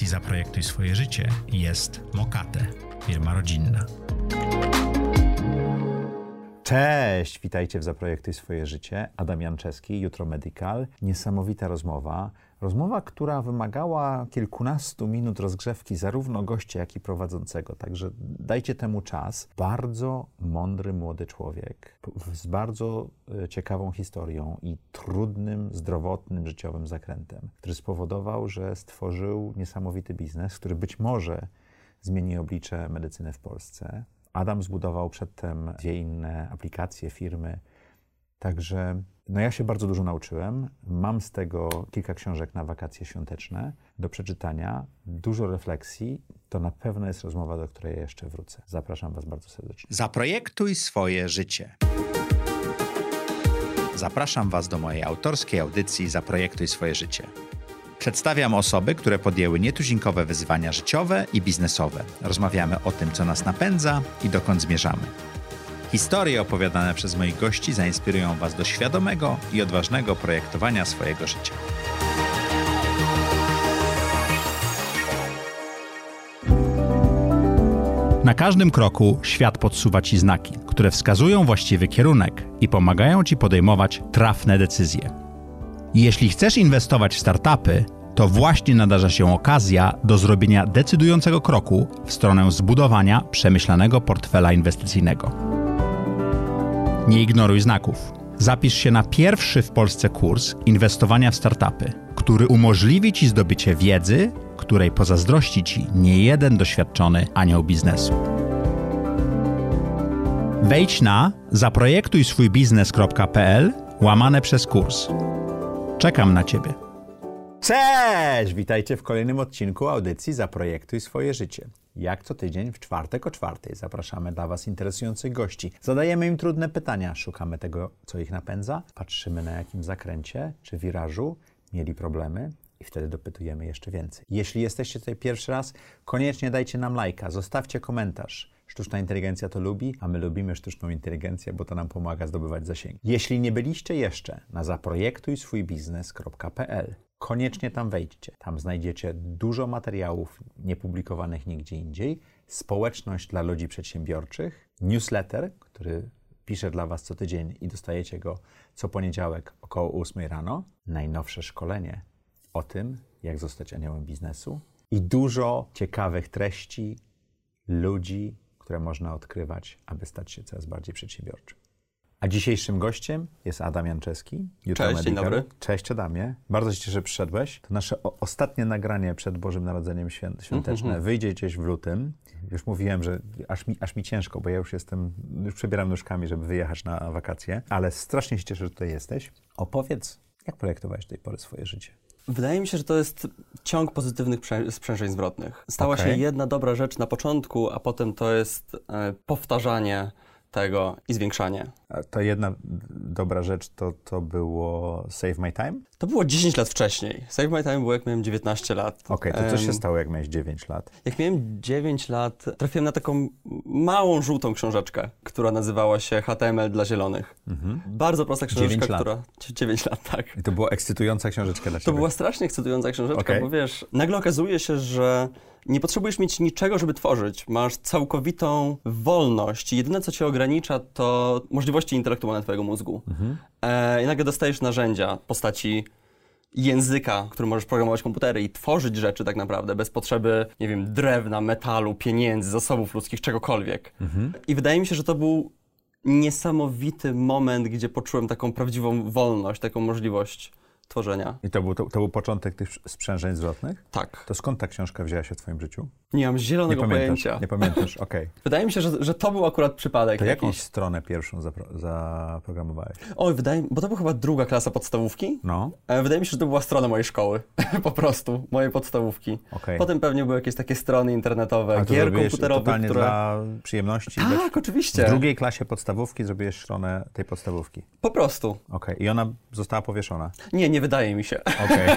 audycji Zaprojektuj swoje życie jest Mokate, firma rodzinna. Cześć, witajcie w Zaprojektuj swoje życie. Adam Janczewski, Jutro Medical. Niesamowita rozmowa. Rozmowa, która wymagała kilkunastu minut rozgrzewki zarówno gościa, jak i prowadzącego. Także dajcie temu czas. Bardzo mądry młody człowiek z bardzo e, ciekawą historią i trudnym, zdrowotnym, życiowym zakrętem, który spowodował, że stworzył niesamowity biznes, który być może zmieni oblicze medycyny w Polsce. Adam zbudował przedtem dwie inne aplikacje, firmy. Także no ja się bardzo dużo nauczyłem. Mam z tego kilka książek na wakacje świąteczne do przeczytania, dużo refleksji. To na pewno jest rozmowa, do której jeszcze wrócę. Zapraszam Was bardzo serdecznie. Zaprojektuj swoje życie. Zapraszam Was do mojej autorskiej audycji Zaprojektuj swoje życie. Przedstawiam osoby, które podjęły nietuzinkowe wyzwania życiowe i biznesowe. Rozmawiamy o tym, co nas napędza i dokąd zmierzamy. Historie opowiadane przez moich gości zainspirują Was do świadomego i odważnego projektowania swojego życia. Na każdym kroku świat podsuwa Ci znaki, które wskazują właściwy kierunek i pomagają Ci podejmować trafne decyzje. Jeśli chcesz inwestować w startupy, to właśnie nadarza się okazja do zrobienia decydującego kroku w stronę zbudowania przemyślanego portfela inwestycyjnego. Nie ignoruj znaków. Zapisz się na pierwszy w Polsce kurs inwestowania w startupy, który umożliwi Ci zdobycie wiedzy, której pozazdrości Ci niejeden doświadczony anioł biznesu. Wejdź na zaprojektuj swój biznes.pl łamane przez kurs. Czekam na Ciebie. Cześć! Witajcie w kolejnym odcinku audycji Zaprojektuj swoje życie. Jak co tydzień w czwartek o czwartej zapraszamy dla Was interesujących gości. Zadajemy im trudne pytania, szukamy tego, co ich napędza, patrzymy na jakim zakręcie czy wirażu mieli problemy i wtedy dopytujemy jeszcze więcej. Jeśli jesteście tutaj pierwszy raz, koniecznie dajcie nam lajka, zostawcie komentarz. Sztuczna inteligencja to lubi, a my lubimy sztuczną inteligencję, bo to nam pomaga zdobywać zasięgi. Jeśli nie byliście jeszcze na zaprojektujswójbiznes.pl, koniecznie tam wejdźcie. Tam znajdziecie dużo materiałów niepublikowanych nigdzie indziej, społeczność dla ludzi przedsiębiorczych, newsletter, który piszę dla Was co tydzień i dostajecie go co poniedziałek około 8 rano, najnowsze szkolenie o tym, jak zostać aniołem biznesu i dużo ciekawych treści, ludzi, które można odkrywać, aby stać się coraz bardziej przedsiębiorczym. A dzisiejszym gościem jest Adam Janczewski. Jutro Cześć, Medical. dzień dobry. Cześć Adamie. Bardzo się cieszę, że przyszedłeś. To nasze ostatnie nagranie przed Bożym Narodzeniem świąteczne. Mm -hmm. Wyjdzie gdzieś w lutym. Już mówiłem, że aż mi, aż mi ciężko, bo ja już jestem, już przebieram nóżkami, żeby wyjechać na wakacje. Ale strasznie się cieszę, że tutaj jesteś. Opowiedz, jak projektowałeś do tej pory swoje życie? Wydaje mi się, że to jest ciąg pozytywnych sprzężeń zwrotnych. Stała okay. się jedna dobra rzecz na początku, a potem to jest e, powtarzanie tego i zwiększanie. A ta jedna dobra rzecz to, to było Save My Time? To było 10 lat wcześniej. Save My Time było jak miałem 19 lat. Okej, okay, to co się stało jak miałeś 9 lat? Jak miałem 9 lat, trafiłem na taką małą, żółtą książeczkę, która nazywała się HTML dla zielonych. Mhm. Bardzo prosta książeczka, 9 która... 9 lat, tak. I to była ekscytująca książeczka dla ciebie? To była strasznie ekscytująca książeczka, okay. bo wiesz, nagle okazuje się, że nie potrzebujesz mieć niczego, żeby tworzyć. Masz całkowitą wolność. Jedyne, co cię ogranicza, to możliwości intelektualne twojego mózgu. Mhm. E, I nagle dostajesz narzędzia w postaci języka, którym możesz programować komputery i tworzyć rzeczy tak naprawdę, bez potrzeby, nie wiem, drewna, metalu, pieniędzy, zasobów ludzkich, czegokolwiek. Mhm. I wydaje mi się, że to był niesamowity moment, gdzie poczułem taką prawdziwą wolność, taką możliwość tworzenia. I to był, to, to był początek tych sprzężeń zwrotnych? Tak. To skąd ta książka wzięła się w twoim życiu? Nie mam zielonego nie pojęcia. Nie pamiętasz, okej. Okay. Wydaje mi się, że, że to był akurat przypadek. To jakiś. jakąś stronę pierwszą zapro- zaprogramowałeś? Oj, wydaje mi bo to była chyba druga klasa podstawówki. No. E, wydaje mi się, że to była strona mojej szkoły. po prostu, mojej podstawówki. Okay. Potem pewnie były jakieś takie strony internetowe, A gier komputerowych, które... dla przyjemności? Tak, oczywiście. W drugiej klasie podstawówki zrobiłeś stronę tej podstawówki? Po prostu. Okej. Okay. I ona została powieszona? Nie, nie Nie wydaje mi się. Okej.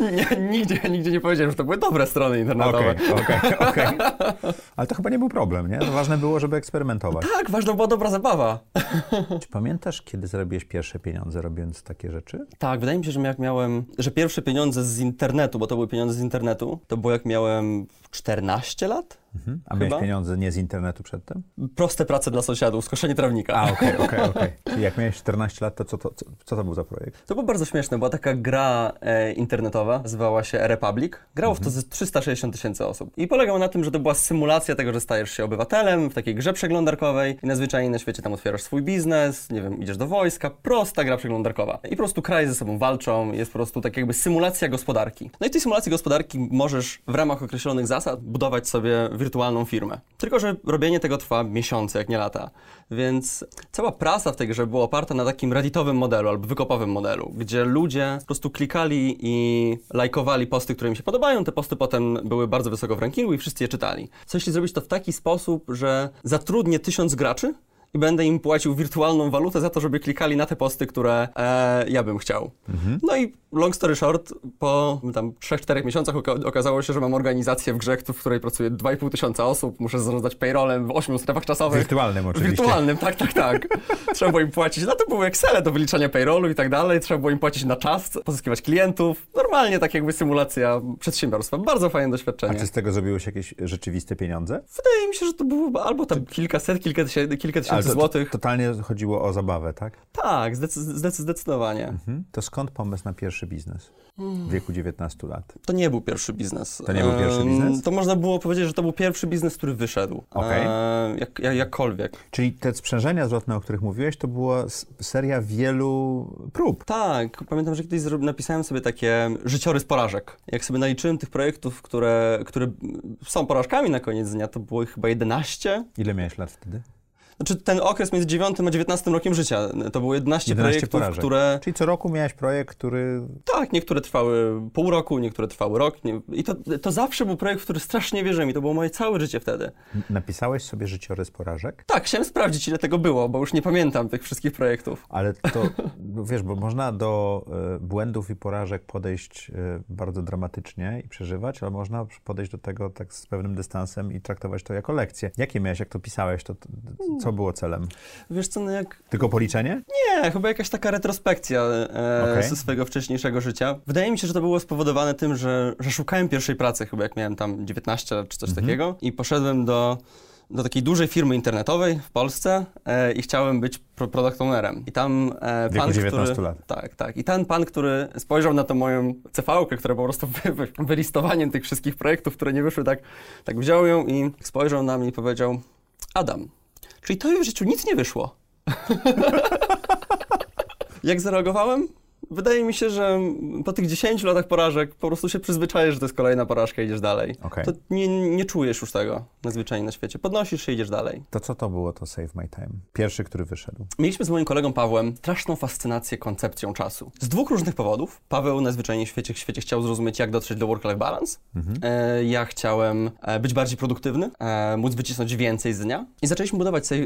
nie, nigdzie, nigdzie nie powiedziałem, że to były dobre strony internetowe. Okej, okej, okej. Ale to chyba nie był problem, nie? To ważne było, żeby eksperymentować. Tak, ważna była dobra zabawa. Czy pamiętasz, kiedy zarobiłeś pierwsze pieniądze robiąc takie rzeczy? Tak, wydaje mi się, że jak miałem, że pierwsze pieniądze z internetu, bo to były pieniądze z internetu, to było jak miałem 14 lat? Mhm. A Chyba? miałeś pieniądze nie z internetu przedtem? Proste prace dla sąsiadów, skoszenie trawnika. A, okej, okej, okej. Jak miałeś 14 lat, to co to, co, co to był za projekt? To było bardzo śmieszne, była taka gra e, internetowa, nazywała się Republic. Grało w to Mhm. ze 360 tysięcy osób. I polegało na tym, że to była symulacja tego, że stajesz się obywatelem w takiej grze przeglądarkowej i najzwyczajniej na świecie tam otwierasz swój biznes, nie wiem, idziesz do wojska, prosta gra przeglądarkowa. I po prostu kraje ze sobą walczą, jest po prostu tak jakby symulacja gospodarki. No i w tej symulacji gospodarki możesz w ramach określonych zasad budować sobie wirtualną firmę. Tylko, że robienie tego trwa miesiące, jak nie lata. Więc cała prasa w tej grze była oparta na takim redditowym modelu albo wykopowym modelu, gdzie ludzie po prostu klikali i lajkowali posty, które im się podobają. Te posty potem były bardzo wysoko w rankingu i wszyscy je czytali. Co jeśli zrobić to w taki sposób, że zatrudnię tysiąc graczy i będę im płacił wirtualną walutę za to, żeby klikali na te posty, które e, ja bym chciał. No i long story short, po tam 3-4 miesiącach oka- okazało się, że mam organizację w grze, w której pracuje 2,5 tysiąca osób, muszę zarządzać payrollem w 8 strefach czasowych. Wirtualnym oczywiście. Wirtualnym, tak, tak, tak. Trzeba było im płacić, no to były Excele do wyliczania payrollu i tak dalej, trzeba było im płacić na czas, pozyskiwać klientów. Normalnie tak jakby symulacja przedsiębiorstwa. Bardzo fajne A doświadczenie. czy z tego zrobiłeś jakieś rzeczywiste pieniądze? Wydaje mi się, że to było albo tam kilkaset, kilka tysięcy, kilka Ale tysięcy to, to, złotych. totalnie chodziło o zabawę, tak? Tak, zdecy- zdecy- zdecydowanie. Mhm. To skąd pomysł na pierwszy biznes w wieku 19 lat? To nie był pierwszy biznes. To nie był pierwszy biznes? To można było powiedzieć, że to był pierwszy biznes, który wyszedł. E, jak, jak, jakkolwiek. Czyli te sprzężenia zwrotne, o których mówiłeś, to była seria wielu prób. Tak, pamiętam, że kiedyś napisałem sobie takie życiorys porażek. Jak sobie naliczyłem tych projektów, które, które są porażkami na koniec dnia, to było ich chyba 11. Ile miałeś lat wtedy? Znaczy ten okres między 9 a 19 rokiem życia, to było 11, 11 projektów, porażek. które... Czyli co roku miałeś projekt, który... Tak, niektóre trwały pół roku, niektóre trwały rok. Nie, I to, to zawsze był projekt, w który strasznie wierzyłem i to było moje całe życie wtedy. Napisałeś sobie życiorys porażek? Tak, chciałem sprawdzić, ile tego było, bo już nie pamiętam tych wszystkich projektów. Ale to, no wiesz, bo można do e, błędów i porażek podejść e, bardzo dramatycznie i przeżywać, ale można podejść do tego tak z pewnym dystansem i traktować to jako lekcję. Jakie miałeś, jak to pisałeś, to, to co było celem? Wiesz co, no jak... Tylko policzenie? Nie, chyba jakaś taka retrospekcja e, Okej. ze swojego wcześniejszego życia. Wydaje mi się, że to było spowodowane tym, że, że szukałem pierwszej pracy, chyba jak miałem tam 19 lat czy coś takiego i poszedłem do do takiej dużej firmy internetowej w Polsce e, i chciałem być pro product ownerem. I tam e, W wieku pan, 19 który, lat. Tak, tak. I ten pan, który spojrzał na tę moją CV-kę, która po prostu wy, wy, wylistowaniem tych wszystkich projektów, które nie wyszły, tak, tak wziął ją i spojrzał na mnie i powiedział Adam, czyli to w życiu nic nie wyszło. Jak zareagowałem? Wydaje mi się, że po tych 10 latach porażek po prostu się przyzwyczajesz, że to jest kolejna porażka i idziesz dalej. Okej. To nie, nie czujesz już tego najzwyczajniej na świecie. Podnosisz się i idziesz dalej. To co to było to Save My Time? Pierwszy, który wyszedł. Mieliśmy z moim kolegą Pawłem straszną fascynację koncepcją czasu. Z dwóch różnych powodów. Paweł najzwyczajniej w świecie, w świecie chciał zrozumieć, jak dotrzeć do work-life balance. E, ja chciałem e, być bardziej produktywny, e, móc wycisnąć więcej z dnia. I zaczęliśmy budować Save,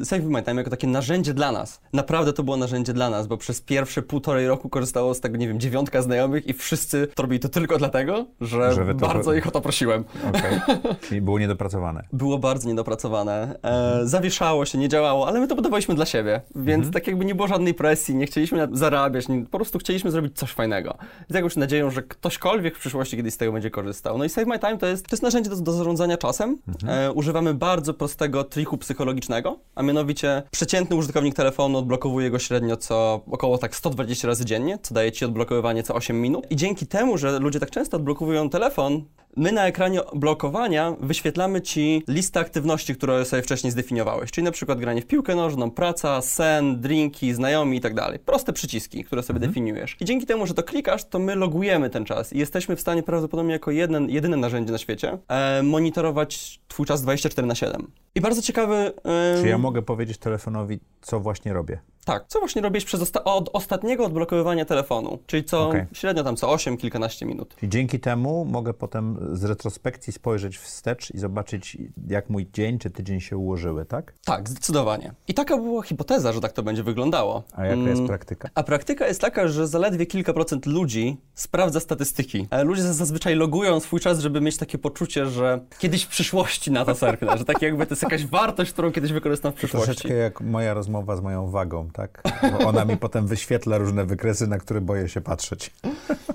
e, Save My Time jako takie narzędzie dla nas. Naprawdę to było narzędzie dla nas, bo przez pierwsze półtorej roku korzystało z tego, nie wiem, dziewiątka znajomych i wszyscy to robili to tylko dlatego, że, Że to- bardzo ich o to prosiłem. Okej. Czyli było niedopracowane. Było bardzo niedopracowane. E, zawieszało się, nie działało, ale my to budowaliśmy dla siebie, więc tak jakby nie było żadnej presji, nie chcieliśmy zarabiać, nie, po prostu chcieliśmy zrobić coś fajnego. Z jakąś nadzieją, że ktośkolwiek w przyszłości kiedyś z tego będzie korzystał. No i Save My Time to jest, to jest narzędzie do, do zarządzania czasem. E, używamy bardzo prostego triku psychologicznego, a mianowicie przeciętny użytkownik telefonu odblokowuje go średnio co około tak 120 razy dziennie, co daje ci odblokowywanie co 8 minut. I dzięki temu, że ludzie tak często odblokowują telefon, My na ekranie blokowania wyświetlamy Ci listę aktywności, które sobie wcześniej zdefiniowałeś, czyli na przykład granie w piłkę nożną, praca, sen, drinki, znajomi i tak dalej. Proste przyciski, które sobie definiujesz. I dzięki temu, że to klikasz, to my logujemy ten czas i jesteśmy w stanie prawdopodobnie jako jeden, jedyne narzędzie na świecie e, monitorować Twój czas 24 na 7. I bardzo ciekawy... E, Czy ja mogę powiedzieć telefonowi, co właśnie robię? Tak, co właśnie robisz przez osta od ostatniego odblokowywania telefonu, czyli co okay. średnio tam co 8, kilkanaście minut. I dzięki temu mogę potem z retrospekcji spojrzeć wstecz i zobaczyć, jak mój dzień czy tydzień się ułożyły, tak? Tak, zdecydowanie. I taka była hipoteza, że tak to będzie wyglądało. A jaka jest mm, praktyka? A praktyka jest taka, że zaledwie kilka procent ludzi sprawdza statystyki. Ale ludzie zazwyczaj logują swój czas, żeby mieć takie poczucie, że kiedyś w przyszłości na to zerknę, że tak jakby to jest jakaś wartość, którą kiedyś wykorzystam w przyszłości. To troszeczkę jak moja rozmowa z moją wagą, tak? Bo ona mi potem wyświetla różne wykresy, na które boję się patrzeć.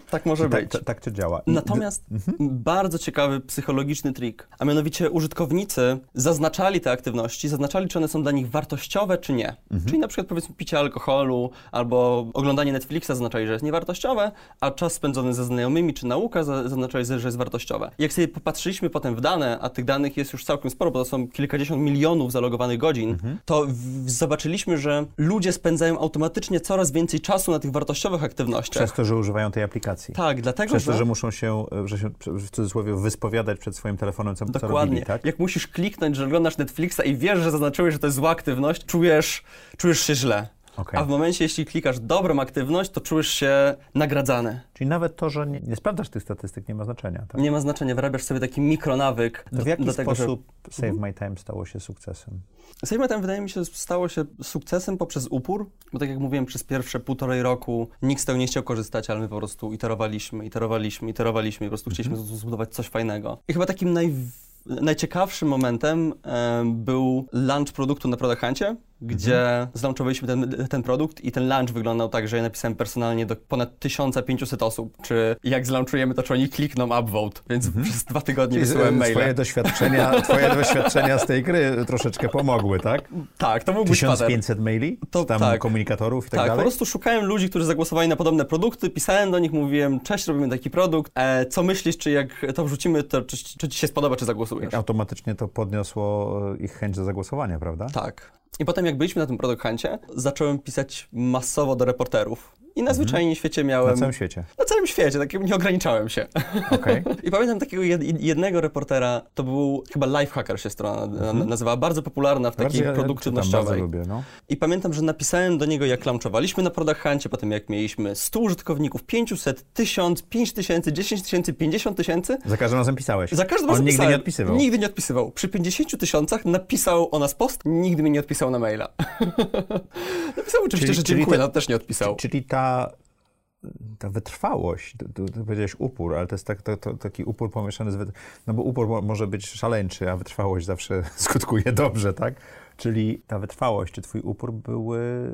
Tak może tak, być. Tak, tak to działa. Natomiast mhm. bardzo ciekawy psychologiczny trik, a mianowicie użytkownicy zaznaczali te aktywności, zaznaczali, czy one są dla nich wartościowe, czy nie. Mhm. Czyli na przykład powiedzmy picie alkoholu albo oglądanie Netflixa zaznaczali, że jest niewartościowe, a czas spędzony ze znajomymi czy nauka zaznaczali, że jest wartościowe. Jak sobie popatrzyliśmy potem w dane, a tych danych jest już całkiem sporo, bo to są kilkadziesiąt milionów zalogowanych godzin, mhm. to zobaczylimy, że ludzie spędzają automatycznie coraz więcej czasu na tych wartościowych aktywnościach. Przez to, że używają tej aplikacji. Tak, dlatego, Przez że... to, że muszą się, że się w cudzysłowie wyspowiadać przed swoim telefonem, co, Dokładnie. co robili, tak? Jak musisz kliknąć, że oglądasz Netflixa i wiesz, że zaznaczyłeś, że to jest zła aktywność, czujesz, czujesz się źle. Okay. A w momencie, jeśli klikasz dobrą aktywność, to czujesz się nagradzany. Czyli nawet to, że nie, nie sprawdzasz tych statystyk, nie ma znaczenia. Tak? Nie ma znaczenia, wyrabiasz sobie taki mikronawyk. To w jaki do tego, sposób że... Save mhm. My Time stało się sukcesem? Save My Time wydaje mi się stało się sukcesem poprzez upór, bo tak jak mówiłem, przez pierwsze półtorej roku nikt z tego nie chciał korzystać, ale my po prostu iterowaliśmy, iterowaliśmy, iterowaliśmy i po prostu chcieliśmy mhm. zbudować coś fajnego. I chyba takim naj najciekawszym momentem e, był launch produktu na Product Huncie, gdzie mhm. zlaunchowaliśmy ten, ten produkt i ten launch wyglądał tak, że ja napisałem personalnie do ponad 1500 osób, czy jak zlaunchujemy, to czy oni klikną upvote, więc mhm. przez dwa tygodnie wysyłałem maile. Twoje doświadczenia, twoje doświadczenia z tej gry troszeczkę pomogły, tak? Tak, to był 1500 maili? To, tam tak. komunikatorów i tak, tak dalej? Po prostu szukałem ludzi, którzy zagłosowali na podobne produkty, pisałem do nich, mówiłem, cześć, robimy taki produkt, e, co myślisz, czy jak to wrzucimy, to czy, czy ci się spodoba, czy zagłosujesz? Automatycznie to podniosło ich chęć do zagłosowania, prawda? Tak. I potem jak byliśmy na tym Product Huncie, zacząłem pisać masowo do reporterów. I na zwyczajnie mhm. świecie miałem... Na całym świecie? Na całym świecie, tak nie ograniczałem się. Okay. I pamiętam takiego jednego reportera, to był chyba Lifehacker się strona mhm. nazywała, bardzo popularna w takiej bardzo, produktywnościowej. Bardzo lubię, no. I pamiętam, że napisałem do niego, jak launchowaliśmy na Product Huncie, potem jak mieliśmy 100 użytkowników, 500, 1000, 5000, 10 tysięcy, 50 tysięcy. Za każdym razem pisałeś? Za każdym razem On nigdy nie odpisywał? Nigdy nie odpisywał. Przy 50 tysiącach napisał o nas post, nigdy mi nie odpisał na maila. napisał oczywiście, czyli, że dziękuję, ale też nie odpisał. Czyli ta ta wytrwałość, tu, powiedziałeś upór, ale to jest tak, to, to, taki upór pomieszany z... No bo upór mo, może być szaleńczy, a wytrwałość zawsze skutkuje dobrze, tak? Czyli ta wytrwałość czy twój upór były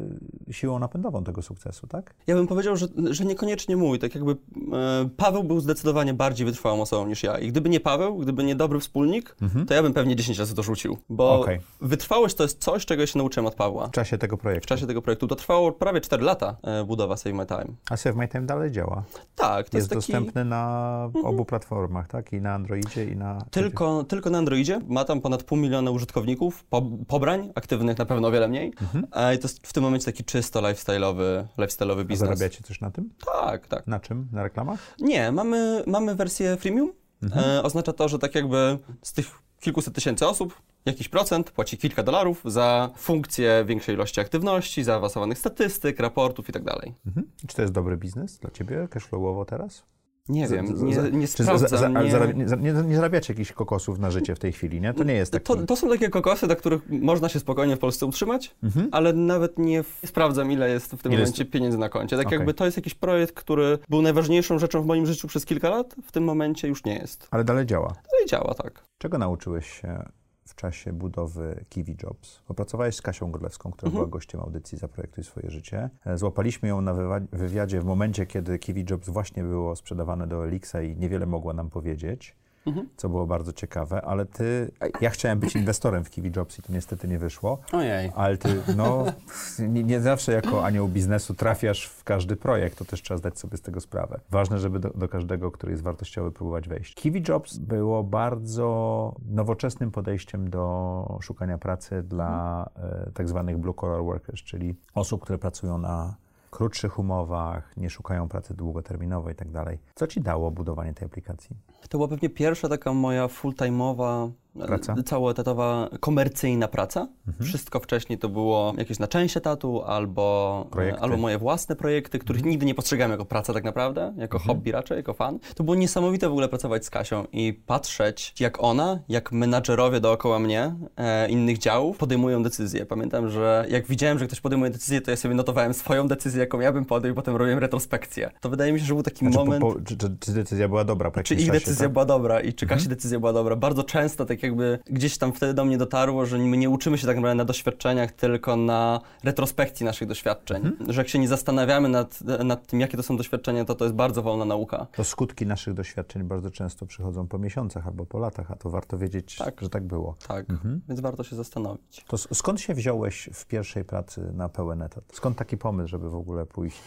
siłą napędową tego sukcesu, tak? Ja bym powiedział, że, że niekoniecznie mój. Tak jakby e, Paweł był zdecydowanie bardziej wytrwałą osobą niż ja. I gdyby nie Paweł, gdyby nie dobry wspólnik, mhm. to ja bym pewnie 10 razy to rzucił. Bo okay. wytrwałość to jest coś, czego ja się nauczyłem od Pawła. W czasie tego projektu. W czasie tego projektu. To trwało prawie 4 lata e, budowa Save My Time. A Save My Time dalej działa? Tak. To jest, jest taki... dostępny na mhm. obu platformach, tak? I na Androidzie, i na... Tylko, tylko na Androidzie. Ma tam ponad pół miliona użytkowników, po, pobrań aktywnych na pewno o wiele mniej. Mhm. I to jest w tym momencie taki czysto lifestyle'owy, lifestyle'owy biznes. A zarabiacie coś na tym? Tak, tak. Na czym? Na reklamach? Nie, mamy, mamy wersję freemium. Mhm. E, oznacza to, że tak jakby z tych kilkuset tysięcy osób jakiś procent płaci kilka dolarów za funkcję większej ilości aktywności, zaawansowanych statystyk, raportów i tak dalej. Mhm. Czy to jest dobry biznes dla ciebie, cashflowowo teraz? Nie wiem, nie, nie sprawdzam. Za, za, nie... nie, nie, zarabiacie jakichś kokosów na życie w tej chwili, nie? To nie jest taki... To, to są takie kokosy, na których można się spokojnie w Polsce utrzymać, mhm. ale nawet nie sprawdzam, ile jest w tym ile momencie jest... pieniędzy na koncie. Tak okay. jakby to jest jakiś projekt, który był najważniejszą rzeczą w moim życiu przez kilka lat, w tym momencie już nie jest. Ale dalej działa. Dalej działa, tak. Czego nauczyłeś się w czasie budowy Kiwi Jobs. Popracowałeś z Kasią Godlewską, która mhm. była gościem audycji Zaprojektuj swoje życie. E, złapaliśmy ją na wywiadzie w momencie, kiedy Kiwi Jobs właśnie było sprzedawane do Elixa i niewiele mogła nam powiedzieć mhm. co było bardzo ciekawe, ale ty, ja chciałem być inwestorem w Kiwi Jobs i to niestety nie wyszło. Ojej. Ale ty, no, nie, nie, zawsze jako anioł biznesu trafiasz w każdy projekt, to też trzeba zdać sobie z tego sprawę. Ważne, żeby do, do każdego, który jest wartościowy, próbować wejść. Kiwi Jobs było bardzo nowoczesnym podejściem do szukania pracy dla mhm. tak zwanych blue collar workers, czyli osób, które pracują na krótszych umowach, nie szukają pracy długoterminowej i tak. Co ci dało budowanie tej aplikacji? To była pewnie pierwsza taka moja full-time'owa praca? Całoetatowa, komercyjna praca. Mhm. Wszystko wcześniej to było jakieś na część etatu albo, albo moje własne projekty, których mhm. nigdy nie postrzegałem jako praca tak naprawdę, jako mhm. hobby raczej, jako fan. To było niesamowite w ogóle pracować z Kasią i patrzeć, jak ona, jak menadżerowie dookoła mnie, e, innych działów, podejmują decyzje. Pamiętam, że jak widziałem, że ktoś podejmuje decyzję, to ja sobie notowałem swoją decyzję, jaką ja bym podjął i potem robiłem retrospekcję. To wydaje mi się, że był taki znaczy, moment... Po, po, czy, czy, decyzja była dobra? Po czy ich decyzja tak? była dobra i czy Kasi mhm. decyzja była dobra. Bardzo często tak jakby gdzieś tam wtedy do mnie dotarło, że my nie uczymy się tak naprawdę na doświadczeniach, tylko na retrospekcji naszych doświadczeń. Mhm. Że jak się nie zastanawiamy nad, nad tym, jakie to są doświadczenia, to to jest bardzo wolna nauka. To skutki naszych doświadczeń bardzo często przychodzą po miesiącach albo po latach, a to warto wiedzieć, tak. że tak było. Tak, mhm. więc warto się zastanowić. To skąd się wziąłeś w pierwszej pracy na pełen etat? Skąd taki pomysł, żeby w ogóle pójść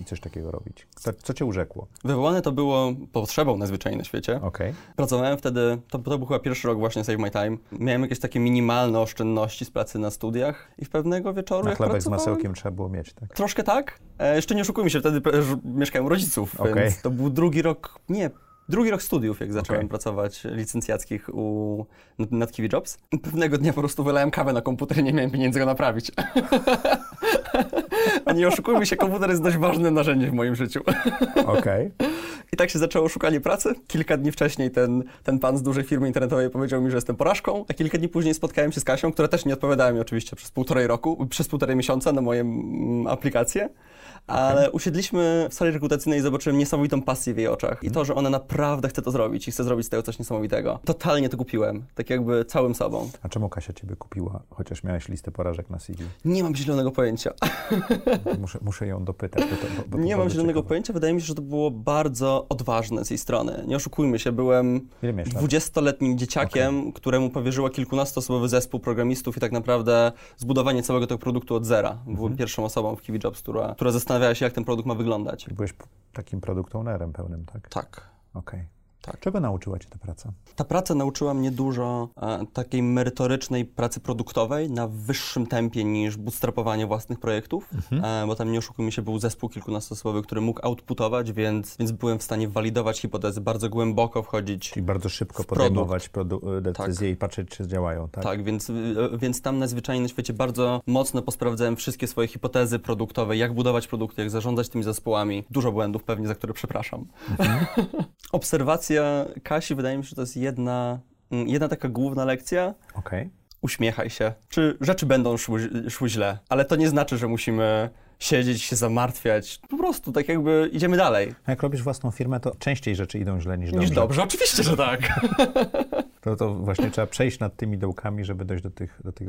i coś takiego robić? Co, co cię urzekło? Wywołane to było potrzebą najzwyczajniej na świecie. Okay. Pracowałem wtedy, to, to był chyba pierwszy rok właśnie Save My Time. Miałem jakieś takie minimalne oszczędności z pracy na studiach i w pewnego wieczoru na jak chlebek z masełkiem trzeba było mieć, tak? Troszkę tak. E, jeszcze nie oszukujmy się, wtedy mieszkałem u rodziców, okay. więc to był drugi rok, nie, drugi rok studiów, jak zacząłem okay. pracować licencjackich u, nad Kiwi Jobs. Pewnego dnia po prostu wylałem kawę na komputer i nie miałem pieniędzy go naprawić. A nie oszukujmy się, komputer jest dość ważnym narzędziem w moim życiu. Okej. Okay. I tak się zaczęło szukanie pracy. Kilka dni wcześniej ten, ten pan z dużej firmy internetowej powiedział mi, że jestem porażką, a kilka dni później spotkałem się z Kasią, która też nie odpowiadała mi oczywiście przez półtorej roku, przez półtorej miesiąca na moje mm, aplikacje ale okay. usiedliśmy w sali rekrutacyjnej i zobaczyłem niesamowitą pasję w jej oczach. I to, że ona naprawdę chce to zrobić i chce zrobić z tego coś niesamowitego. Totalnie to kupiłem, tak jakby całym sobą. A czemu Kasia ciebie kupiła, chociaż miałeś listę porażek na CV? Nie mam zielonego pojęcia. Muszę, muszę ją dopytać. Bo to, bo, nie mam zielonego ciekawe. pojęcia. Wydaje mi się, że to było bardzo odważne z jej strony. Nie oszukujmy się, byłem 20-letnim dzieciakiem, okay. któremu powierzyła kilkunastoosobowy zespół programistów i tak naprawdę zbudowanie całego tego produktu od zera. Byłem mhm. pierwszą osobą w Kiwi Jobs, która, która zastanawiała się, jak ten produkt ma wyglądać. Byłeś takim produkt ownerem pełnym, tak? Tak. Okej. Okay. Tak. Czego nauczyła Cię ta praca? Ta praca nauczyła mnie dużo e, takiej merytorycznej pracy produktowej na wyższym tempie niż bootstrapowanie własnych projektów, mhm. e, bo tam nie oszukujmy się, był zespół kilkunastoosobowy, który mógł outputować, więc, więc byłem w stanie walidować hipotezy, bardzo głęboko wchodzić Czyli bardzo szybko podejmować e, decyzje tak. i patrzeć, czy działają, tak? Tak, więc, e, więc tam na zwyczajnym świecie bardzo mocno posprawdzałem wszystkie swoje hipotezy produktowe, jak budować produkty, jak zarządzać tymi zespołami. Dużo błędów pewnie, za które przepraszam. Mhm. Obserwacja lekcja Kasi, wydaje mi się, że to jest jedna, mm, jedna taka główna lekcja. Okej. Okay. Uśmiechaj się. Czy rzeczy będą szły, szły źle, ale to nie znaczy, że musimy siedzieć, się zamartwiać. Po prostu tak jakby idziemy dalej. A jak robisz własną firmę, to częściej rzeczy idą źle niż dobrze. Niż dobrze, oczywiście, że tak. to, to właśnie trzeba przejść nad tymi dołkami, żeby dojść do tych, do tych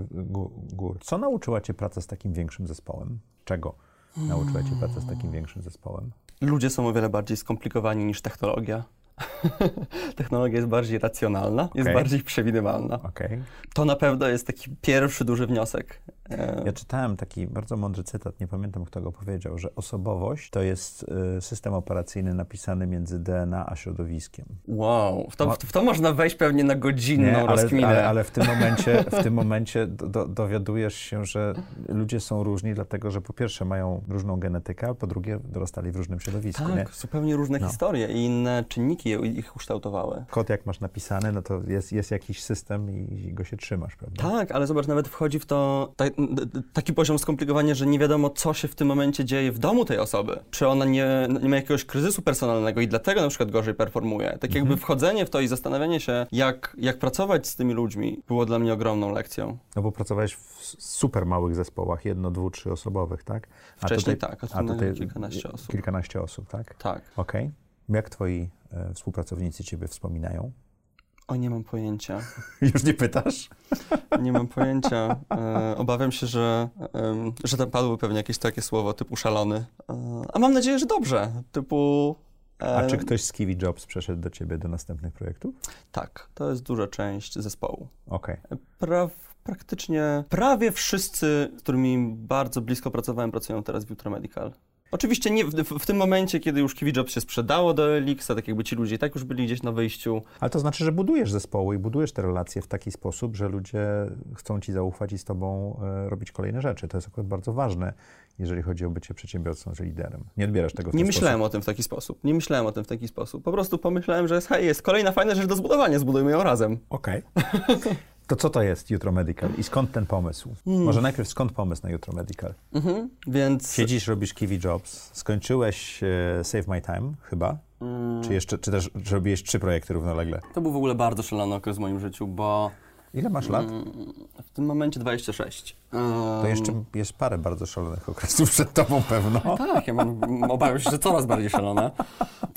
gór. Co nauczyła cię praca z takim większym zespołem? Czego nauczyła cię praca z takim większym zespołem? Ludzie są o wiele bardziej skomplikowani niż technologia. Technologia jest bardziej racjonalna, okay. jest bardziej przewidywalna. Okay. To na pewno jest taki pierwszy duży wniosek. E, ja czytałem taki bardzo mądry cytat, nie pamiętam kto go powiedział, że osobowość to jest y, system operacyjny napisany między DNA a środowiskiem. Wow, w to, w to można wejść pewnie na godzinną nie, ale. Ale, ale, w tym momencie, w tym momencie do, dowiadujesz się, że ludzie są różni, dlatego że po pierwsze mają różną genetykę, a po drugie dorastali w różnym środowisku. Tak, nie? zupełnie różne no. historie i inne czynniki ich ukształtowały. Kod jak masz napisany, no to jest, jest jakiś system i, go się trzymasz, prawda? Tak, ale zobacz, nawet wchodzi w to tak, taki poziom skomplikowania, że nie wiadomo, co się w tym momencie dzieje w domu tej osoby. Czy ona nie, nie ma jakiegoś kryzysu personalnego i dlatego na przykład gorzej performuje. Tak jakby mhm. wchodzenie w to i zastanawianie się, jak, jak pracować z tymi ludźmi, było dla mnie ogromną lekcją. No bo pracowałeś w super małych zespołach, jedno, dwu, trzy osobowych, tak? A Wcześniej tutaj, tak, a, a tutaj kilkanaście osób. Kilkanaście osób, tak? Tak. Okej. Okay. Jak twoi e, współpracownicy ciebie wspominają? O, nie mam pojęcia. Już nie pytasz? Nie mam pojęcia. E, obawiam się, że, e, że tam padły pewnie jakieś takie słowo typu szalony. E, a mam nadzieję, że dobrze. Typu. E, a czy ktoś z Kiwi Jobs przeszedł do ciebie do następnych projektów? Tak, to jest duża część zespołu. Okej. Okay. Pra, praktycznie prawie wszyscy, z którymi bardzo blisko pracowałem, pracują teraz w Jutro Medical. Oczywiście nie w, w, w tym momencie, kiedy już Kiwi się sprzedało do Elixa, tak jakby ci ludzie i tak już byli gdzieś na wyjściu. Ale to znaczy, że budujesz zespoły i budujesz te relacje w taki sposób, że ludzie chcą ci zaufać i z tobą e, robić kolejne rzeczy. To jest akurat bardzo ważne, jeżeli chodzi o bycie przedsiębiorcą czy liderem. Nie odbierasz tego w Nie myślałem sposób. o tym w taki sposób. Nie myślałem o tym w taki sposób. Po prostu pomyślałem, że jest, hej, jest kolejna fajna rzecz do zbudowania, zbudujmy ją razem. Okej. To co to jest Jutro Medical i skąd ten pomysł? Hmm. Może najpierw skąd pomysł na Jutro Medical? Mhm. Więc Siedzisz, robisz Kiwi Jobs, skończyłeś e, Save My Time chyba? Mm. Czy jeszcze, czy też robiłeś trzy projekty równolegle? to był w ogóle bardzo szalony okres w moim życiu, bo Ile masz lat? mm, w tym momencie 26. To jeszcze jest parę bardzo szalonych okresów przed tobą pewno. Tak, ja mam, obawiam się, że coraz bardziej szalone.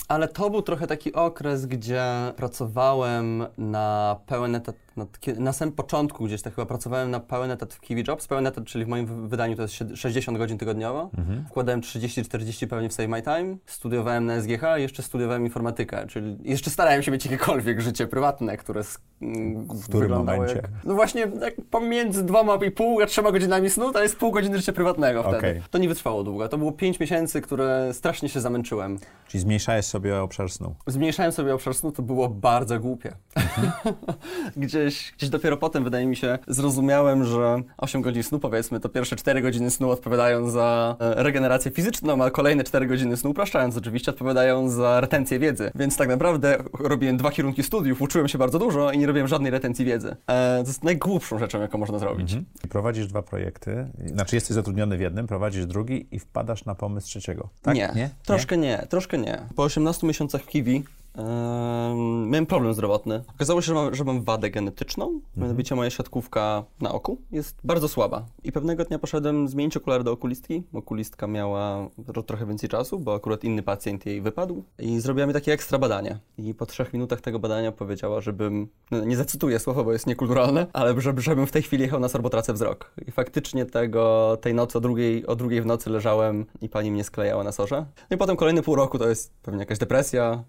Ale to był trochę taki okres, gdzie pracowałem na pełen etat, na, na samym początku gdzieś tak chyba pracowałem na pełen etat w Kiwi Jobs. Pełen etat, czyli w moim wy- wydaniu to jest sied- 60 godzin tygodniowo. Wkładałem 30-40 pewnie w Save My Time. Studiowałem na SGH i jeszcze studiowałem informatykę, czyli jeszcze starałem się mieć jakiekolwiek życie prywatne, które mm, W którym momencie? Jak, no właśnie tak pomiędzy dwoma i pół a trzema godzinami snu to jest pół godziny życia prywatnego wtedy. Okej. To nie wytrwało długo. To było 5 miesięcy, które strasznie się zamęczyłem. Czyli zmniejszałeś sobie obszar snu. Zmniejszałem sobie obszar snu, to było bardzo głupie. gdzieś, gdzieś dopiero potem, wydaje mi się, zrozumiałem, że 8 godzin snu, powiedzmy, to pierwsze 4 godziny snu odpowiadają za e, regenerację fizyczną, a kolejne 4 godziny snu, upraszczając oczywiście, odpowiadają za retencję wiedzy. Więc tak naprawdę robiłem dwa kierunki studiów, uczyłem się bardzo dużo i nie robiłem żadnej retencji wiedzy. E, to jest najgłupszą rzeczą, jaką można zrobić. I prowadzisz dwa projekty, znaczy jesteś zatrudniony w jednym, prowadzisz drugi i wpadasz na pomysł trzeciego. Tak? Nie, troszkę nie? troszkę nie. Po 18 miesiącach w Kiwi em, miałem problem zdrowotny. Okazało się, że mam, że mam wadę genetyczną, mianowicie moja siatkówka na oku jest bardzo słaba. I pewnego dnia poszedłem zmienić okulary do okulistki. Okulistka miała tro- trochę więcej czasu, bo akurat inny pacjent jej wypadł. I zrobiła mi takie ekstra badanie. I po trzech minutach tego badania powiedziała, żebym, no nie zacytuję słowa, bo jest niekulturalne, ale żeby, żebym w tej chwili jechał na SOR, bo tracę wzrok. I faktycznie tego, tej nocy o drugiej, o drugiej w nocy leżałem i pani mnie sklejała na sorze. No i potem kolejne pół roku to jest pewnie jakaś depresja,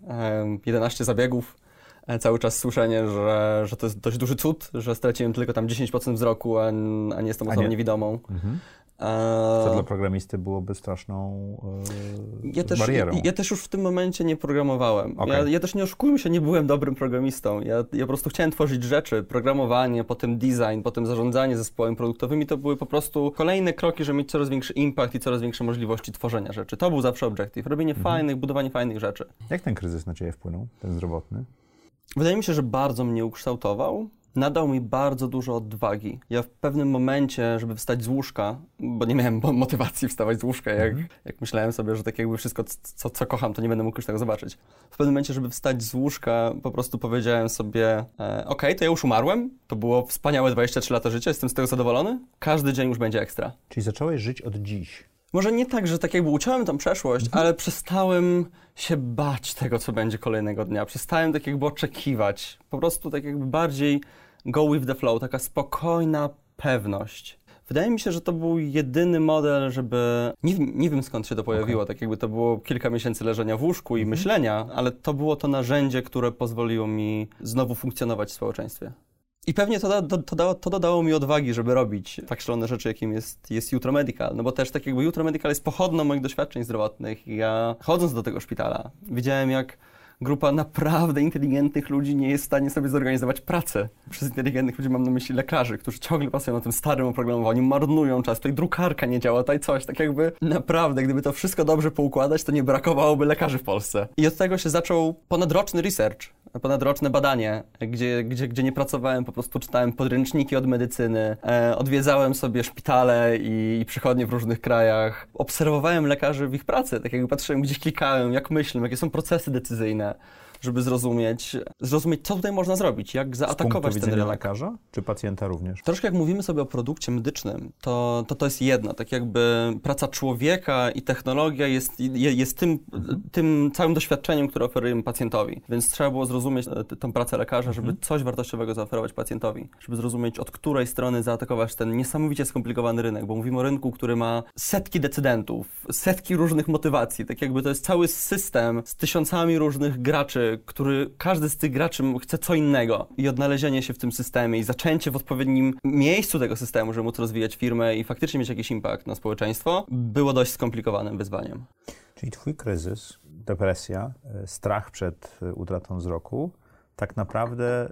11 zabiegów, e, cały czas słyszenie, że, że to jest dość duży cud, że straciłem tylko tam 10% wzroku, a, a nie jestem osobą nie. niewidomą. Mhm. E, Co dla programisty byłoby straszną e, ja też, barierą. ja, ja też już w tym momencie nie programowałem. Okej. Ja, ja też nie oszukujmy się, nie byłem dobrym programistą. Ja, ja po prostu chciałem tworzyć rzeczy, programowanie, potem design, potem zarządzanie zespołami produktowymi. To były po prostu kolejne kroki, żeby mieć coraz większy impact i coraz większe możliwości tworzenia rzeczy. To był zawsze obiektyw. Robienie Mhm. fajnych, budowanie fajnych rzeczy. Jak ten kryzys na ciebie wpłynął, ten zdrowotny? Wydaje mi się, że bardzo mnie ukształtował. Nadał mi bardzo dużo odwagi. Ja w pewnym momencie, żeby wstać z łóżka, bo nie miałem mo- motywacji wstawać z łóżka, jak, jak myślałem sobie, że tak jakby wszystko, co, co kocham, to nie będę mógł już tego zobaczyć. W pewnym momencie, żeby wstać z łóżka, po prostu powiedziałem sobie, e, okej, to ja już umarłem, to było wspaniałe 23 lata życia, jestem z tego zadowolony, każdy dzień już będzie ekstra. Czyli zacząłeś żyć od dziś. Może nie tak, że tak jakby uciąłem tą przeszłość, ale przestałem się bać tego, co będzie kolejnego dnia. Przestałem tak jakby oczekiwać. Po prostu tak jakby bardziej go with the flow, taka spokojna pewność. Wydaje mi się, że to był jedyny model, żeby. Nie, wiem- nie wiem skąd się to pojawiło, tak jakby to było kilka miesięcy leżenia w łóżku i myślenia, ale to było to narzędzie, które pozwoliło mi znowu funkcjonować w społeczeństwie. I pewnie to, da, to, dało, to dodało mi odwagi, żeby robić tak szalone rzeczy, jakim jest, jest Jutro Medical. No bo też tak jakby Jutro Medical jest pochodną moich doświadczeń zdrowotnych. Ja chodząc do tego szpitala, widziałem jak grupa naprawdę inteligentnych ludzi nie jest w stanie sobie zorganizować pracy. Przez inteligentnych ludzi mam na myśli lekarzy, którzy ciągle pracują na tym starym oprogramowaniu, marnują czas, tutaj drukarka nie działa, tutaj coś, tak jakby naprawdę, gdyby to wszystko dobrze poukładać, to nie brakowałoby lekarzy w Polsce. I od tego się zaczął ponadroczny research, ponadroczne badanie, gdzie, gdzie, gdzie nie pracowałem, po prostu czytałem podręczniki od medycyny, e, odwiedzałem sobie szpitale i, i przychodnie w różnych krajach, obserwowałem lekarzy w ich pracy, tak jakby patrzyłem, gdzie klikają, jak myślą, jakie są procesy decyzyjne, żeby zrozumieć, zrozumieć, co tutaj można zrobić, jak Z punktu zaatakować ten rynek. lekarza, czy pacjenta również? Troszkę jak mówimy sobie o produkcie medycznym, to to, to jest jedno, tak jakby praca człowieka i technologia jest, je- jest tym, tym całym doświadczeniem, które oferujemy pacjentowi. Więc trzeba było zrozumieć e, t- tą pracę lekarza, żeby coś wartościowego zaoferować pacjentowi, żeby zrozumieć od której strony zaatakować ten niesamowicie skomplikowany rynek, bo mówimy o rynku, który ma setki decydentów, setki różnych motywacji, tak jakby to jest cały system z tysiącami różnych graczy, który, każdy z tych graczy chce co innego i odnalezienie się w tym systemie i zaczęcie w odpowiednim miejscu tego systemu, żeby móc rozwijać firmę i faktycznie mieć jakiś impact na społeczeństwo, było dość skomplikowanym wyzwaniem. Czyli twój kryzys, depresja, e, strach przed e, utratą wzroku, tak naprawdę e,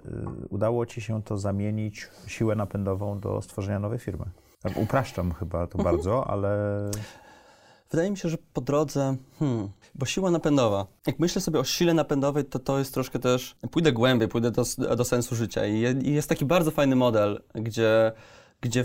udało ci się to zamienić w siłę napędową do stworzenia nowej firmy. Tak, upraszczam chyba to mhm. bardzo, ale Wydaje mi się, że po drodze, hmm, bo siła napędowa. Jak myślę sobie o sile napędowej, to to jest troszkę też, pójdę głębiej, pójdę do, do sensu życia i, i jest taki bardzo fajny model, gdzie, gdzie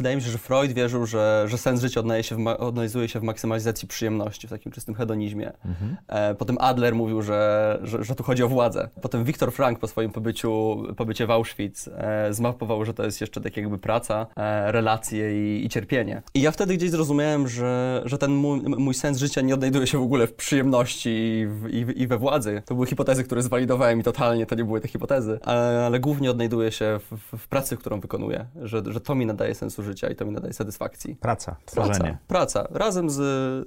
wydaje mi się, że Freud wierzył, że, że sens życia się w, odnajduje się w maksymalizacji przyjemności, w takim czystym hedonizmie. Mhm. E, potem Adler mówił, że, że, że, tu chodzi o władzę. Potem Viktor Frank po swoim pobyciu, pobycie w Auschwitz e, zmapował, że to jest jeszcze tak jakby praca, e, relacje i, i, cierpienie. I ja wtedy gdzieś zrozumiałem, że, że ten mój, mój sens życia nie odnajduje się w ogóle w przyjemności i, w, i, i we władzy. To były hipotezy, które zwalidowałem i totalnie to nie były te hipotezy, ale, ale głównie odnajduje się w, w pracy, którą wykonuję, że, że to mi nadaje sensu życia życia i to mi nadaje satysfakcji. Praca, tworzenie. Praca, praca razem z,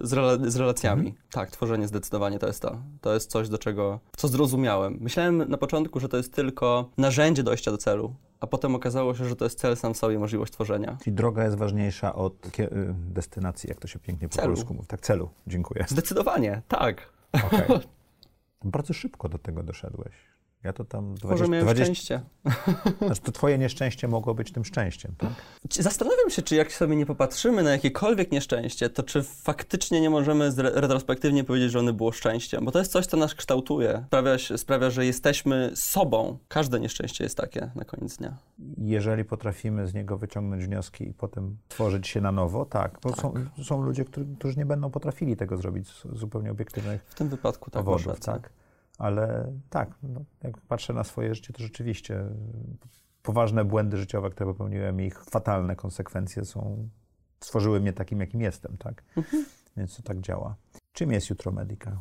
z, rela z relacjami. Mhm. Tak, tworzenie zdecydowanie to jest to. To jest coś, do czego, co zrozumiałem. Myślałem na początku, że to jest tylko narzędzie dojścia do celu, a potem okazało się, że to jest cel sam w sobie, możliwość tworzenia. Czyli droga jest ważniejsza od y, destynacji, jak to się pięknie po celu. polsku mówi. Tak, celu. Dziękuję. Zdecydowanie, tak. Okay. Bardzo szybko do tego doszedłeś. Ja to tam... 20, Może miałem 20, szczęście. Znaczy to twoje nieszczęście mogło być tym szczęściem, tak? Zastanawiam się, czy jak sobie nie popatrzymy na jakiekolwiek nieszczęście, to czy faktycznie nie możemy retrospektywnie powiedzieć, że ono było szczęściem? Bo to jest coś, co nas kształtuje. Sprawia, sprawia, że jesteśmy sobą. Każde nieszczęście jest takie na koniec dnia. Jeżeli potrafimy z niego wyciągnąć wnioski i potem tworzyć się na nowo, tak. Bo tak. Są, są ludzie, którzy, którzy nie będą potrafili tego zrobić z zupełnie obiektywnych W tym wypadku tak. Powodów, tak. Ale tak, no, jak patrzę na swoje życie, to rzeczywiście poważne błędy życiowe, które popełniłem, ich fatalne konsekwencje są, stworzyły mnie takim, jakim jestem, tak? Mhm. Więc to tak działa. Czym jest Jutro Medical?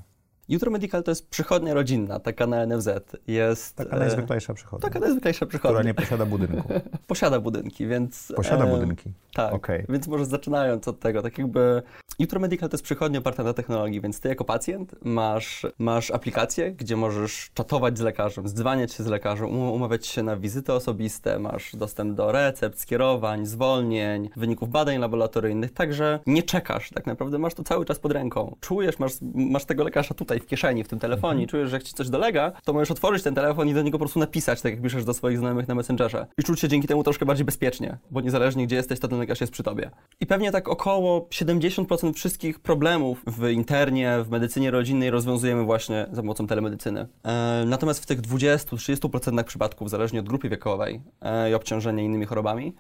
Jutro Medical to jest przychodnia rodzinna, taka na NFZ. Jest, taka najzwyklejsza przychodnia. Taka najzwyklejsza przychodnia. Która nie posiada budynku. posiada budynki, więc... Posiada e, budynki. Tak, okay. więc może zaczynając od tego, tak jakby Jutro Medical to jest przychodnia oparta na technologii, więc ty jako pacjent masz, masz aplikację, gdzie możesz czatować z lekarzem, zdzwaniać się z lekarzem, um, umawiać się na wizyty osobiste, masz dostęp do recept, skierowań, zwolnień, wyników badań laboratoryjnych, także nie czekasz, tak naprawdę masz to cały czas pod ręką. Czujesz, masz, masz tego lekarza tutaj w kieszeni, w tym telefonie, mhm. czujesz, że jak ci coś dolega, to możesz otworzyć ten telefon i do niego po prostu napisać, tak jak piszesz do swoich znajomych na Messengerze. I czuć się dzięki temu troszkę bardziej bezpiecznie, bo niezależnie gdzie jesteś, to ten lekarz jest przy tobie. I pewnie tak około 70% wszystkich problemów w internie, w medycynie rodzinnej rozwiązujemy właśnie za pomocą telemedycyny. E, natomiast w tych 20-30% przypadków, zależnie od grupy wiekowej e, i obciążenia innymi chorobami,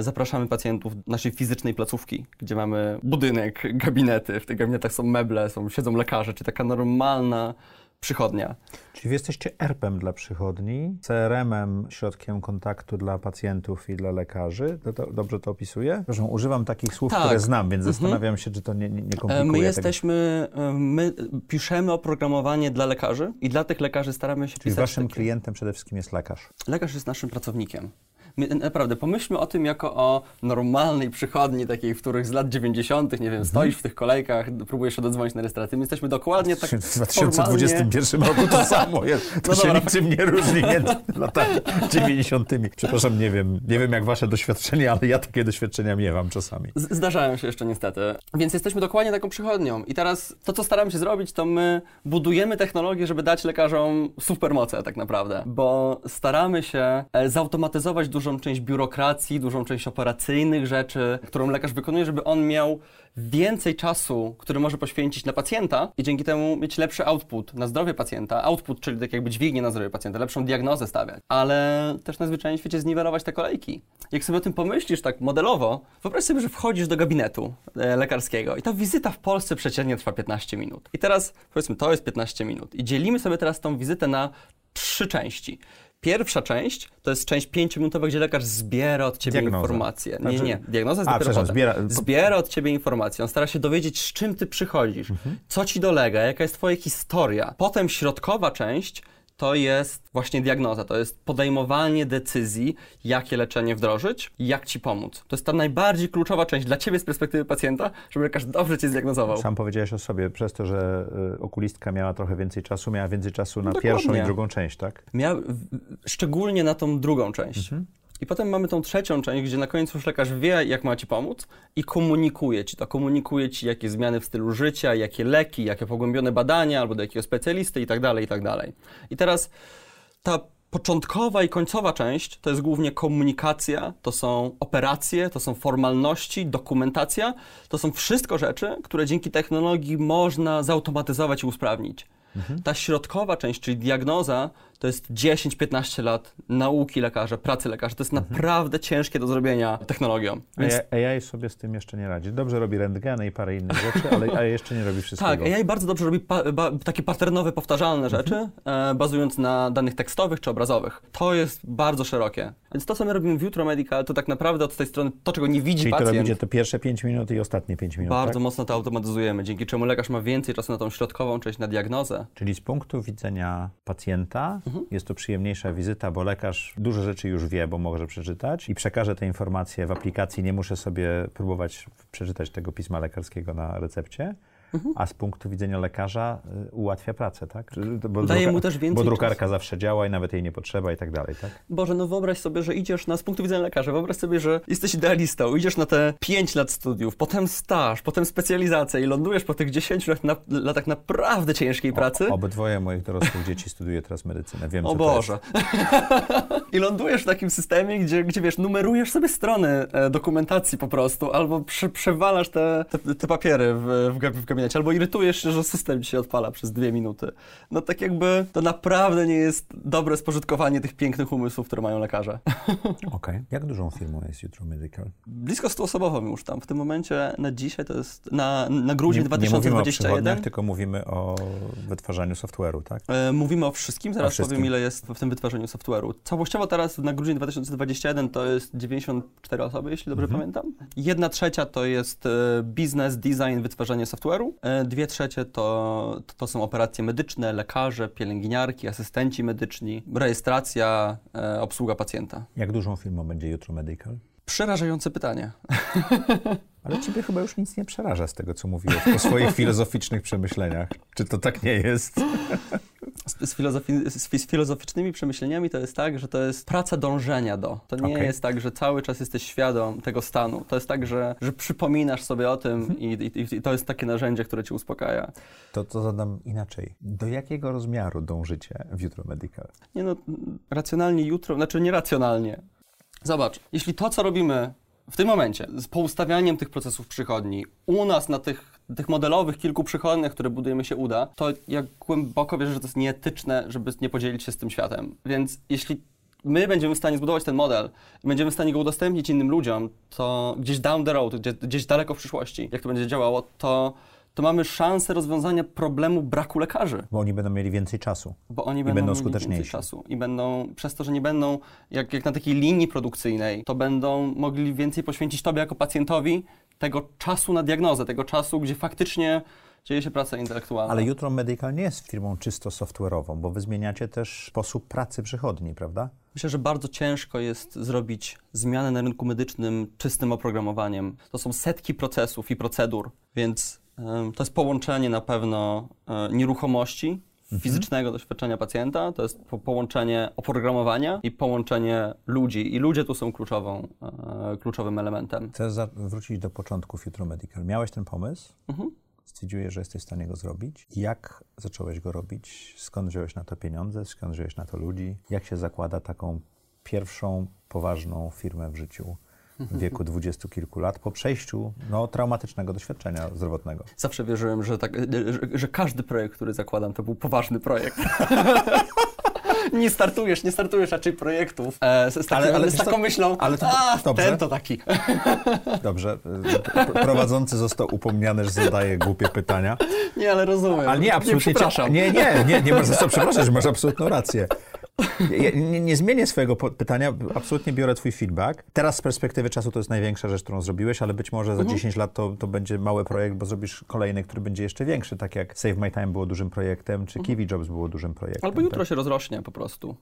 zapraszamy pacjentów do naszej fizycznej placówki, gdzie mamy budynek, gabinety. W tych gabinetach są meble, są, siedzą lekarze, czy taka normalna przychodnia. Czyli wy jesteście ERP-em dla przychodni, CRM-em, środkiem kontaktu dla pacjentów i dla lekarzy. To, to, dobrze to opisuję? Proszę, używam takich słów, tak. które znam, więc mhm. zastanawiam się, czy to nie, nie, nie komplikuje My jesteśmy, tego. my piszemy oprogramowanie dla lekarzy i dla tych lekarzy staramy się Czyli pisać waszym takie... klientem przede wszystkim jest lekarz? Lekarz jest naszym pracownikiem. My, naprawdę, pomyślmy o tym jako o normalnej przychodni, takiej, w których z lat 90., nie wiem, mhm. stoisz w tych kolejkach, próbujesz się dodzwonić na rejestrację. My jesteśmy dokładnie tak W 2021 roku to samo jest. To no się dobra, niczym nie różni między latami 90. Przepraszam, nie wiem, nie wiem jak wasze doświadczenie, ale ja takie doświadczenia miewam czasami. Z zdarzają się jeszcze niestety. Więc jesteśmy dokładnie taką przychodnią. I teraz to, co staramy się zrobić, to my budujemy technologię, żeby dać lekarzom supermoce tak naprawdę. Bo staramy się e, zautomatyzować dużo dużą część biurokracji, dużą część operacyjnych rzeczy, którą lekarz wykonuje, żeby on miał więcej czasu, który może poświęcić na pacjenta i dzięki temu mieć lepszy output na zdrowie pacjenta. Output, czyli tak jakby dźwignię na zdrowie pacjenta, lepszą diagnozę stawiać, ale też na zwyczajnym świecie zniwelować te kolejki. Jak sobie o tym pomyślisz tak modelowo, wyobraź sobie, że wchodzisz do gabinetu e, lekarskiego i ta wizyta w Polsce przeciętnie trwa 15 minut. I teraz powiedzmy, to jest 15 minut i dzielimy sobie teraz tą wizytę na trzy części. Pierwsza część to jest część pięciominutowa, gdzie lekarz zbiera od ciebie Diagnoza. informacje. Nie, znaczy... nie, diagnoza jest A, dopiero potem. Zbiera... zbiera od ciebie informacje. On stara się dowiedzieć, z czym ty przychodzisz, mhm. co ci dolega, jaka jest twoja historia. Potem środkowa część to jest właśnie diagnoza, to jest podejmowanie decyzji, jakie leczenie wdrożyć, jak ci pomóc. To jest ta najbardziej kluczowa część dla ciebie z perspektywy pacjenta, żeby lekarz dobrze cię zdiagnozował. Sam powiedziałeś o sobie, przez to, że y, okulistka miała trochę więcej czasu, miała więcej czasu na Dokładnie. pierwszą i drugą część, tak? Miał, szczególnie na tą drugą część. I potem mamy tą trzecią część, gdzie na końcu już lekarz wie, jak ma ci pomóc i komunikuje ci to. Komunikuje ci, jakie zmiany w stylu życia, jakie leki, jakie pogłębione badania, albo do jakiego specjalisty i tak dalej, i tak dalej. I teraz ta początkowa i końcowa część to jest głównie komunikacja, to są operacje, to są formalności, dokumentacja. To są wszystko rzeczy, które dzięki technologii można zautomatyzować i usprawnić. Ta środkowa część, czyli diagnoza, to jest 10-15 lat nauki lekarza, pracy lekarza. To jest naprawdę ciężkie do zrobienia technologią. Więc AI, AI sobie z tym jeszcze nie radzi. Dobrze robi rentgeny i parę innych rzeczy, ale AI jeszcze nie robi wszystkiego. Tak, AI bardzo dobrze robi pa, ba, takie paternowe, powtarzalne rzeczy, e, bazując na danych tekstowych czy obrazowych. To jest bardzo szerokie. Więc to, co my robimy w Jutro Medical, to tak naprawdę od tej strony to, czego nie widzi Czyli to pacjent, robicie to pierwsze 5 minut i ostatnie 5 minut, bardzo tak? mocno to automatyzujemy, dzięki czemu lekarz ma więcej czasu na tą środkową część, na diagnozę. Czyli z punktu widzenia pacjenta Mhm. jest to przyjemniejsza wizyta, bo lekarz dużo rzeczy już wie, bo może przeczytać i przekaże te informacje w aplikacji. Nie muszę sobie próbować przeczytać tego pisma lekarskiego na recepcie. Mhm. A z punktu widzenia lekarza y, ułatwia pracę, tak? Bo Daje mu też więcej Bo drukarka zawsze działa i nawet jej nie potrzeba i tak dalej, tak? Boże, no wyobraź sobie, że idziesz na, z punktu widzenia lekarza, wyobraź sobie, że jesteś idealistą, idziesz na te 5 lat studiów, potem staż, potem specjalizacja i lądujesz po tych 10 lat na, latach naprawdę ciężkiej pracy. O, obydwoje moich dorosłych dzieci studiuje teraz medycynę. Wiem, O co to Boże. I lądujesz w takim systemie, gdzie, gdzie wiesz, numerujesz sobie strony e, dokumentacji po prostu, albo prze, przewalasz te, te, te papiery w, w, w gabinecie, albo irytujesz się, że system ci się odpala przez dwie minuty. No tak jakby to naprawdę nie jest dobre spożytkowanie tych pięknych umysłów, które mają lekarze. Okej. Jak dużą firmą jest Jutro Medical? Blisko 100 osobową już tam. W tym momencie na dzisiaj to jest na, na grudzień nie, nie mówimy o 2021. tylko mówimy o wytwarzaniu software'u, tak? E, Mówimy o wszystkim, zaraz wszystkim. powiem ile jest w tym wytwarzaniu software'u. Całościowo teraz na grudzień 2021 to jest 94 osoby, jeśli dobrze pamiętam. Jedna trzecia to jest e, biznes, design, wytwarzanie software'u. E, Dwie trzecie to, to są operacje medyczne, lekarze, pielęgniarki, asystenci medyczni, rejestracja, e, obsługa pacjenta. Jak dużą firmą będzie Jutro Medical? Przerażające pytanie. Ale ciebie chyba już nic nie przeraża z tego, co mówiłeś o swoich filozoficznych przemyśleniach. Czy to tak nie jest? Z, filozofi- z, fi- z filozoficznymi przemyśleniami to jest tak, że to jest praca dążenia do. To nie Okej. jest tak, że cały czas jesteś świadom tego stanu. To jest tak, że, że przypominasz sobie o tym i, i, i to jest takie narzędzie, które ci uspokaja. To, to zadam inaczej. Do jakiego rozmiaru dążycie w Jutro Medical? Nie no, racjonalnie jutro, znaczy nieracjonalnie. Zobacz, jeśli to, co robimy w tym momencie, z poustawianiem tych procesów przychodni, u nas na tych, tych modelowych kilku przychodniach, które budujemy się uda, to ja głęboko wierzę, że to jest nieetyczne, żeby nie podzielić się z tym światem. Więc jeśli my będziemy w stanie zbudować ten model i będziemy w stanie go udostępnić innym ludziom, to gdzieś down the road, gdzieś, gdzieś daleko w przyszłości, jak to będzie działało, to, to mamy szansę rozwiązania problemu braku lekarzy Bo oni będą mieli więcej czasu. bo oni I będą, będą mieli skuteczniejsi. więcej czasu i będą, przez to, że nie będą jak, jak na takiej linii produkcyjnej, to będą mogli więcej poświęcić Tobie jako pacjentowi tego czasu na diagnozę, tego czasu, gdzie faktycznie dzieje się praca intelektualna. Ale Jutro Medical nie jest firmą czysto software'ową, bo wy zmieniacie też sposób pracy przychodni, prawda? Myślę, że bardzo ciężko jest zrobić zmianę na rynku medycznym czystym oprogramowaniem. To są setki procesów i procedur, więc to jest połączenie na pewno e, nieruchomości, fizycznego doświadczenia pacjenta, to jest po połączenie oprogramowania i połączenie ludzi. I ludzie tu są kluczową, e, kluczowym elementem. Chcę wrócić do początków Jutro Medical. Miałeś ten pomysł? Mhm. Stwierdziłeś, że jesteś w stanie go zrobić. Jak zacząłeś go robić? Skąd wziąłeś na to pieniądze? Skąd wziąłeś na to ludzi? Jak się zakłada taką pierwszą, poważną firmę w życiu w wieku dwudziestu kilku lat po przejściu no, traumatycznego doświadczenia zdrowotnego? Zawsze wierzyłem, że, tak, że, że każdy projekt, który zakładam, to był poważny projekt. Nie startujesz, nie startujesz raczej projektów e, z, z, takim, Ale- ale z taką co? myślą, Ale to- a, dobrze. ten to taki. Dobrze, y, prowadzący został upomniany, że zadaje głupie pytania. Nie, ale rozumiem. Ale nie, absolutnie. Nie. Nie, nie, nie, nie masz za co przepraszać, masz absolutną rację. Ja nie, nie, zmienię swojego pytania, absolutnie biorę twój feedback. Teraz z perspektywy czasu to jest największa rzecz, którą zrobiłeś, ale być może za mhm. 10 lat to, to będzie mały projekt, bo zrobisz kolejny, który będzie jeszcze większy, tak jak Save My Time było dużym projektem, czy mhm. Kiwi Jobs było dużym projektem. Albo jutro tak? się rozrośnie po prostu.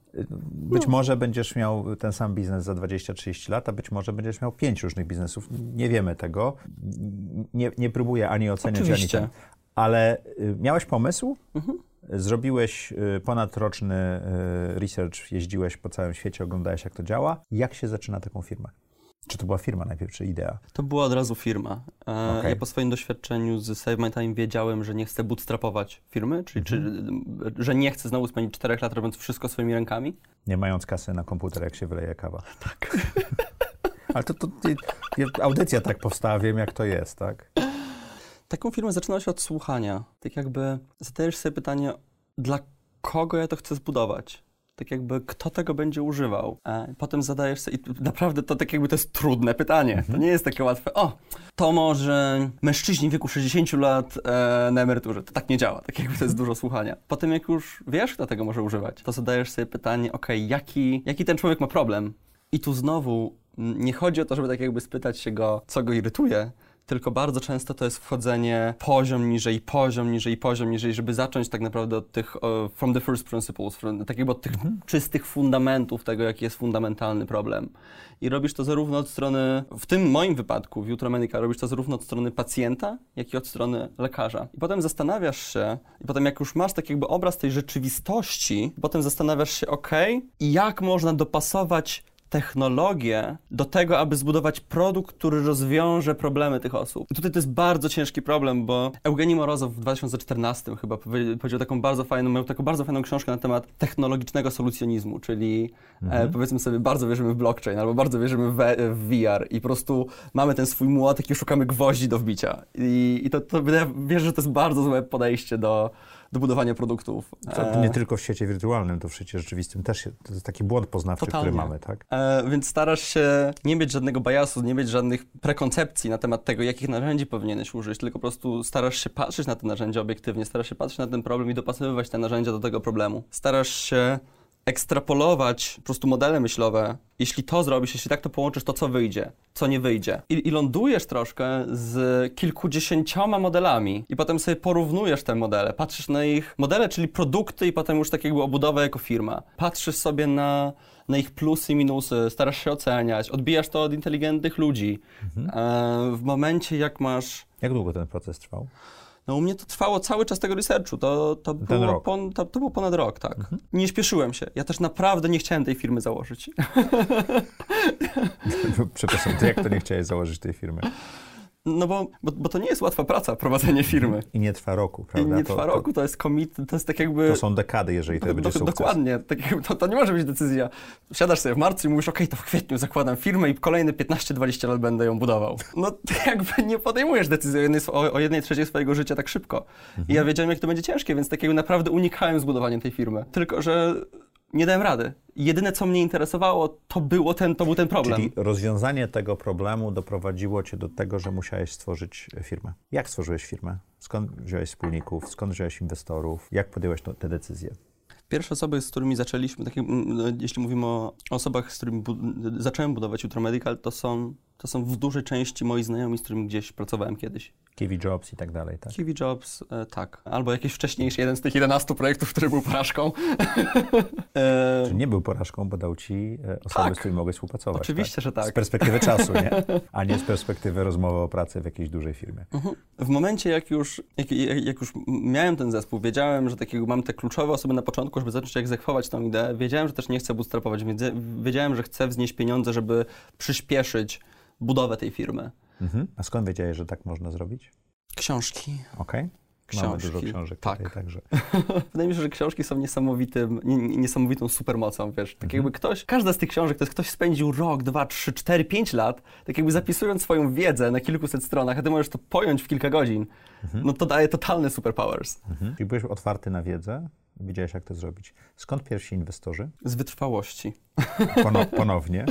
Być no. może będziesz miał ten sam biznes za 20-30 lat, a być może będziesz miał pięć różnych biznesów. Nie wiemy tego. Nie, nie próbuję ani oceniać, Oczywiście. ani ten. Ale y, miałeś pomysł? Mhm Zrobiłeś y, ponadroczny y, research, jeździłeś po całym świecie, oglądałeś, jak to działa. Jak się zaczyna taką firmę? Czy to była firma najpierw, czy idea? To była od razu firma. E, okay. Ja po swoim doświadczeniu z Save My Time wiedziałem, że nie chcę bootstrapować firmy, czyli mhm. czy, że nie chcę znowu spędzić czterech lat robiąc wszystko swoimi rękami. Nie mając kasy na komputer, jak się wyleje kawa. Tak. Ale to, to, to audycja tak powstała, wiem jak to jest, tak? Taką firmę zaczyna się od słuchania. Tak jakby zadajesz sobie pytanie, dla kogo ja to chcę zbudować? Tak jakby kto tego będzie używał? E, potem zadajesz sobie, i naprawdę to tak jakby to jest trudne pytanie. Mhm. To nie jest takie łatwe. O, to może mężczyźni w wieku 60 lat e, na emeryturze. To tak nie działa. Tak jakby to jest dużo słuchania. Potem jak już wiesz, kto tego może używać, to zadajesz sobie pytanie, ok, jaki, jaki ten człowiek ma problem? I tu znowu nie chodzi o to, żeby tak jakby spytać się go, co go irytuje, tylko bardzo często to jest wchodzenie poziom niżej, poziom niżej, poziom niżej, żeby zacząć tak naprawdę od tych uh, from the first principles, from, tak jakby od tych mhm. czystych fundamentów tego, jaki jest fundamentalny problem. I robisz to zarówno od strony, w tym moim wypadku, w Jutro Medica, robisz to zarówno od strony pacjenta, jak i od strony lekarza. I potem zastanawiasz się, i potem jak już masz tak jakby obraz tej rzeczywistości, potem zastanawiasz się, ok, jak można dopasować technologię do tego, aby zbudować produkt, który rozwiąże problemy tych osób. I tutaj to jest bardzo ciężki problem, bo Eugenii Morozow w 2014 chyba powiedział taką bardzo fajną, miał taką bardzo fajną książkę na temat technologicznego solucjonizmu, czyli e, mhm. e, powiedzmy sobie, bardzo wierzymy w blockchain albo bardzo wierzymy w, w, VR i po prostu mamy ten swój młotek i szukamy gwoździ do wbicia. I, i to, to wierzę, że to jest bardzo złe podejście do do budowania produktów. To nie tylko w świecie wirtualnym, to w świecie rzeczywistym też to jest taki błąd poznawczy, Totalnie. który mamy, tak? E, więc starasz się nie mieć żadnego biasu, nie mieć żadnych prekoncepcji na temat tego, jakich narzędzi powinieneś użyć, tylko po prostu starasz się patrzeć na te narzędzia obiektywnie, starasz się patrzeć na ten problem i dopasowywać te narzędzia do tego problemu. Starasz się ekstrapolować po prostu modele myślowe. Jeśli to zrobisz, jeśli tak to połączysz, to co wyjdzie, co nie wyjdzie. I, I, lądujesz troszkę z kilkudziesięcioma modelami i potem sobie porównujesz te modele. Patrzysz na ich modele, czyli produkty i potem już tak jakby obudowę jako firma. Patrzysz sobie na, na ich plusy i minusy, starasz się oceniać, odbijasz to od inteligentnych ludzi. Mhm. E, w momencie, jak masz... Jak długo ten proces trwał? No u mnie to trwało cały czas tego researchu, to, to, było, pon, to, to było ponad rok, tak. Mhm. Nie śpieszyłem się. Ja też naprawdę nie chciałem tej firmy założyć. Przepraszam, to jak to nie chciałeś założyć tej firmy? No bo, bo, bo, to nie jest łatwa praca, prowadzenie firmy. I nie trwa roku, prawda? I nie to, trwa roku, to jest komit, to jest tak jakby... To są dekady, jeżeli to do, będzie sukces. Dokładnie, tak, to, to nie może być decyzja. Siadasz sobie w marcu i mówisz, okej, okay, to w kwietniu zakładam firmę i kolejne 15-20 lat będę ją budował. No to jakby nie podejmujesz decyzji o jednej, o, o jednej trzeciej swojego życia tak szybko. Mhm. I ja wiedziałem, jak to będzie ciężkie, więc takiego naprawdę unikałem zbudowania tej firmy. Tylko, że nie dałem rady. Jedyne, co mnie interesowało, to, było ten, to był ten problem. Czyli rozwiązanie tego problemu doprowadziło cię do tego, że musiałeś stworzyć firmę. Jak stworzyłeś firmę? Skąd wziąłeś wspólników? Skąd wziąłeś inwestorów? Jak podjąłeś to, te decyzje? Pierwsze osoby, z którymi zaczęliśmy, takie, no, jeśli mówimy o osobach, z którymi bu zacząłem budować Jutro Medical, to są, to są w dużej części moi znajomi, z którymi gdzieś pracowałem kiedyś. Kiwi Jobs i tak dalej, tak? Kiwi Jobs, e, tak. Albo jakiś wcześniejszy, jeden z tych 11 projektów, który był porażką. e... Czy nie był porażką, bo dał ci e, osoby, tak. z którymi mogłeś współpracować. Oczywiście, tak? że tak. Z perspektywy czasu, nie? A nie z perspektywy rozmowy o pracy w jakiejś dużej firmie. Mhm. W momencie, jak już, jak, jak, już miałem ten zespół, wiedziałem, że takiego mam te kluczowe osoby na początku, żeby zacząć egzekwować tą ideę. Wiedziałem, że też nie chcę bootstrapować, więc wiedziałem, że chcę wznieść pieniądze, żeby przyspieszyć budowę tej firmy. Mhm. A skąd wiedziałeś, że tak można zrobić? Książki. Okej. Okay. Książki. Mamy dużo książek tak. tutaj także. Wydaje mi się, że książki są niesamowitym, niesamowitą supermocą, wiesz. Tak mhm. jakby ktoś, każda z tych książek, to jest ktoś spędził rok, dwa, trzy, cztery, pięć lat, tak jakby zapisując swoją wiedzę na kilkuset stronach, a ty możesz to pojąć w kilka godzin, mhm. no to daje totalne superpowers. Mhm. Czyli byłeś otwarty na wiedzę, Wiedziałeś, jak to zrobić. Skąd pierwsi inwestorzy? Z wytrwałości. Pono ponownie.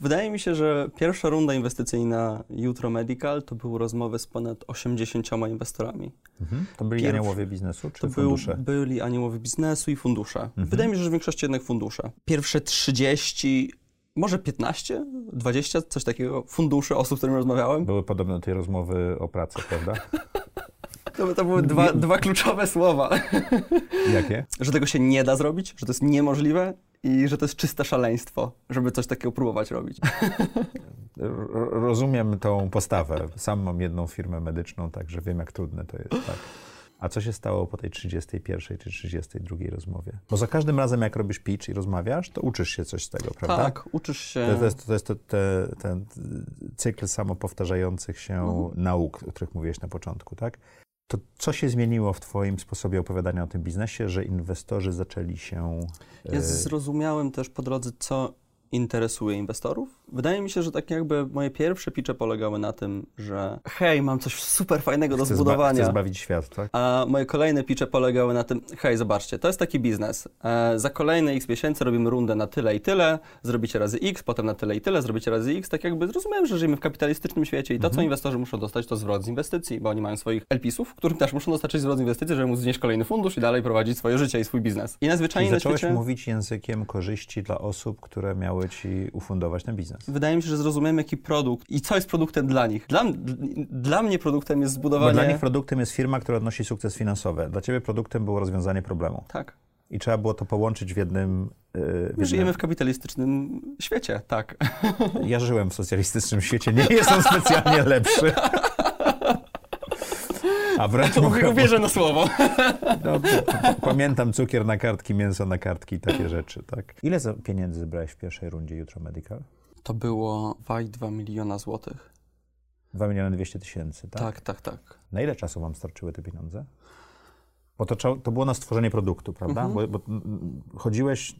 Wydaje mi się, że pierwsza runda inwestycyjna Jutro Medical to były rozmowy z ponad 80 inwestorami. Mhm. To byli Pierw... aniołowie biznesu czy to fundusze? Był, byli aniołowie biznesu i fundusze. Mhm. Wydaje mi się, że w większości jednak fundusze. Pierwsze 30 może 15, 20, coś takiego, funduszy osób, z którymi rozmawiałem. Były podobne tej rozmowy o pracy, prawda? To, to były dwa, dwa kluczowe słowa. Jakie? Że tego się nie da zrobić, że to jest niemożliwe i że to jest czyste szaleństwo, żeby coś takiego próbować robić. Rozumiem tą postawę. Sam mam jedną firmę medyczną, także wiem, jak trudne to jest. Tak. A co się stało po tej 31 czy 32 rozmowie? Bo za każdym razem, jak robisz pitch i rozmawiasz, to uczysz się coś z tego, prawda? Tak, uczysz się. To, to jest, to jest to, te, ten cykl samopowtarzających się mhm. nauk, o których mówiłeś na początku, tak? To co się zmieniło w Twoim sposobie opowiadania o tym biznesie, że inwestorzy zaczęli się. Ja e, zrozumiałem też po drodze, co interesuje inwestorów. Wydaje mi się, że tak jakby moje pierwsze pitche polegały na tym, że hej, mam coś super fajnego do zbudowania. Chcę zbawić świat, tak? A moje kolejne pitche polegały na tym, hej, zobaczcie, to jest taki biznes. E, za kolejne x miesięcy robimy rundę na tyle i tyle, zrobicie razy x, potem na tyle i tyle, zrobicie razy x. Tak jakby zrozumiałem, że żyjemy w kapitalistycznym świecie i to, mhm. co inwestorzy muszą dostać, to zwrot z inwestycji, bo oni mają swoich LP-ów, którym też muszą dostarczyć zwrot z inwestycji, żeby móc znieść kolejny fundusz i dalej prowadzić swoje życie i swój biznes. I najzwyczajniej Czyli zacząłeś na świecie... mówić językiem korzyści dla osób, które miały ci ufundować ten biznes. Wydaje mi się, że zrozumiałem, jaki produkt i co jest produktem dla nich. Dla, dla mnie produktem jest zbudowanie... Bo dla nich produktem jest firma, która odnosi sukces finansowy. Dla ciebie produktem było rozwiązanie problemu. Tak. I trzeba było to połączyć w jednym... Yy, w Żyjemy w kapitalistycznym świecie, tak. Ja żyłem w socjalistycznym świecie, nie jestem specjalnie lepszy. A wręcz mogę... Uwierzę na słowo. No, pamiętam cukier na kartki, mięso na kartki i takie rzeczy, tak. Ile pieniędzy zebrałeś w pierwszej rundzie Jutro Medical? To było 2,2 miliona złotych. 2 miliony 200 tysięcy, tak? Tak, tak, tak. Na ile czasu wam starczyły te pieniądze? Bo to, to było na stworzenie produktu, prawda? Mhm. Bo, bo, chodziłeś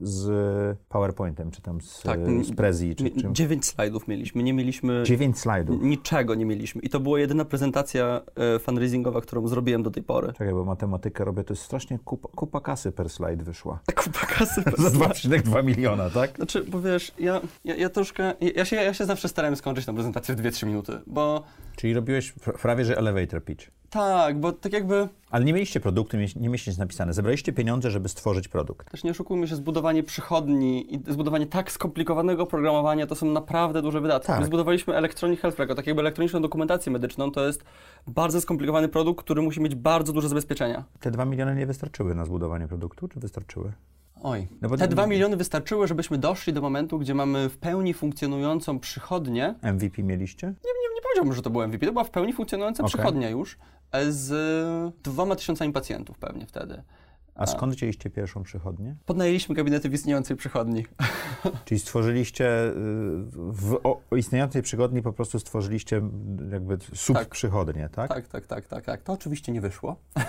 z PowerPointem, czy tam z, tak, z Prezi, czy czym? Dziewięć slajdów mieliśmy, nie mieliśmy... Dziewięć slajdów? Niczego nie mieliśmy. I to była jedyna prezentacja e, fundraisingowa, którą zrobiłem do tej pory. Czekaj, bo matematykę robię, to jest strasznie kupa, kupa kasy per slajd wyszła. Kupa kasy per Za 2,2 miliona, tak? Znaczy, bo wiesz, ja, ja, ja troszkę... Ja się, ja się zawsze starałem skończyć tę prezentację w 2-3 minuty, bo... Czyli robiłeś prawie, że elevator pitch. Tak, bo tak jakby... Ale nie mieliście produktu, nie mieliście nic napisane. Zebraliście pieniądze, żeby stworzyć produkt. Też nie oszukujmy się, zbudowanie przychodni i zbudowanie tak skomplikowanego oprogramowania to są naprawdę duże wydatki. Tak. My zbudowaliśmy Electronic Health Record, tak jakby elektroniczną dokumentację medyczną, to jest bardzo skomplikowany produkt, który musi mieć bardzo duże zabezpieczenia. Te dwa miliony nie wystarczyły na zbudowanie produktu, czy wystarczyły? Oj, no te dwa miliony wystarczyły, żebyśmy doszli do momentu, gdzie mamy w pełni funkcjonującą przychodnię. MVP mieliście? Nie, nie, nie powiedziałbym, że to był MVP, to była w pełni funkcjonująca okay. przychodnia już z dwoma tysiącami pacjentów pewnie wtedy. A skąd wzięliście pierwszą przychodnię? Podnajęliśmy gabinety w istniejącej przychodni. Czyli stworzyliście y, w istniejącej przychodni po prostu stworzyliście jakby subprzychodnię, tak. tak? Tak, tak, tak, tak, To oczywiście nie wyszło.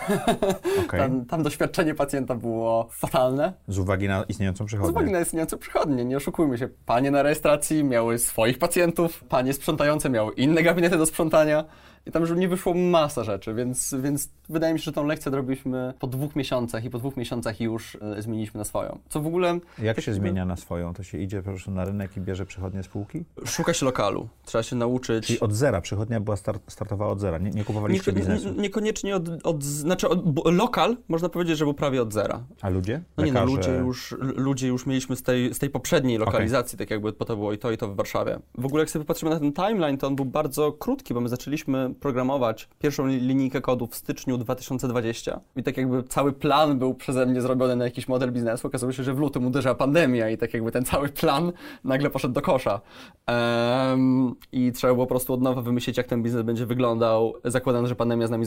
Okay. Tam, tam, doświadczenie pacjenta było fatalne. Z uwagi na istniejącą przychodnię? Z uwagi na istniejącą przychodnię, nie oszukujmy się. Panie na rejestracji miały swoich pacjentów, panie sprzątające miały inne gabinety do sprzątania. I tam już nie wyszło masa rzeczy, więc, więc wydaje mi się, że tą lekcję zrobiliśmy po dwóch miesiącach i po dwóch miesiącach już e, zmieniliśmy na swoją. Co w ogóle... Jak tak się zmienia na swoją? To się idzie po prostu na rynek i bierze przychodnie spółki? Szuka się lokalu. Trzeba się nauczyć... Czyli od zera. Przychodnia była start, startowała od zera. Nie, nie kupowaliście nie, biznesu? Nie, niekoniecznie od... od znaczy od, lokal, można powiedzieć, że był prawie od zera. A ludzie? No nie, no ludzie już, ludzie już mieliśmy z tej, z tej poprzedniej lokalizacji, okay. tak jakby po to było i to, i to w Warszawie. W ogóle jak sobie patrzymy na ten timeline, to on był bardzo krótki, bo my zaczęliśmy programować pierwszą linijkę kodu w styczniu 2020 i tak jakby cały plan był przeze mnie zrobiony na jakiś model biznesu. Okazało się, że w lutym uderza pandemia i tak jakby ten cały plan nagle poszedł do kosza. Um, I trzeba było po prostu od nowa wymyślić, jak ten biznes będzie wyglądał, zakładając, że pandemia z nami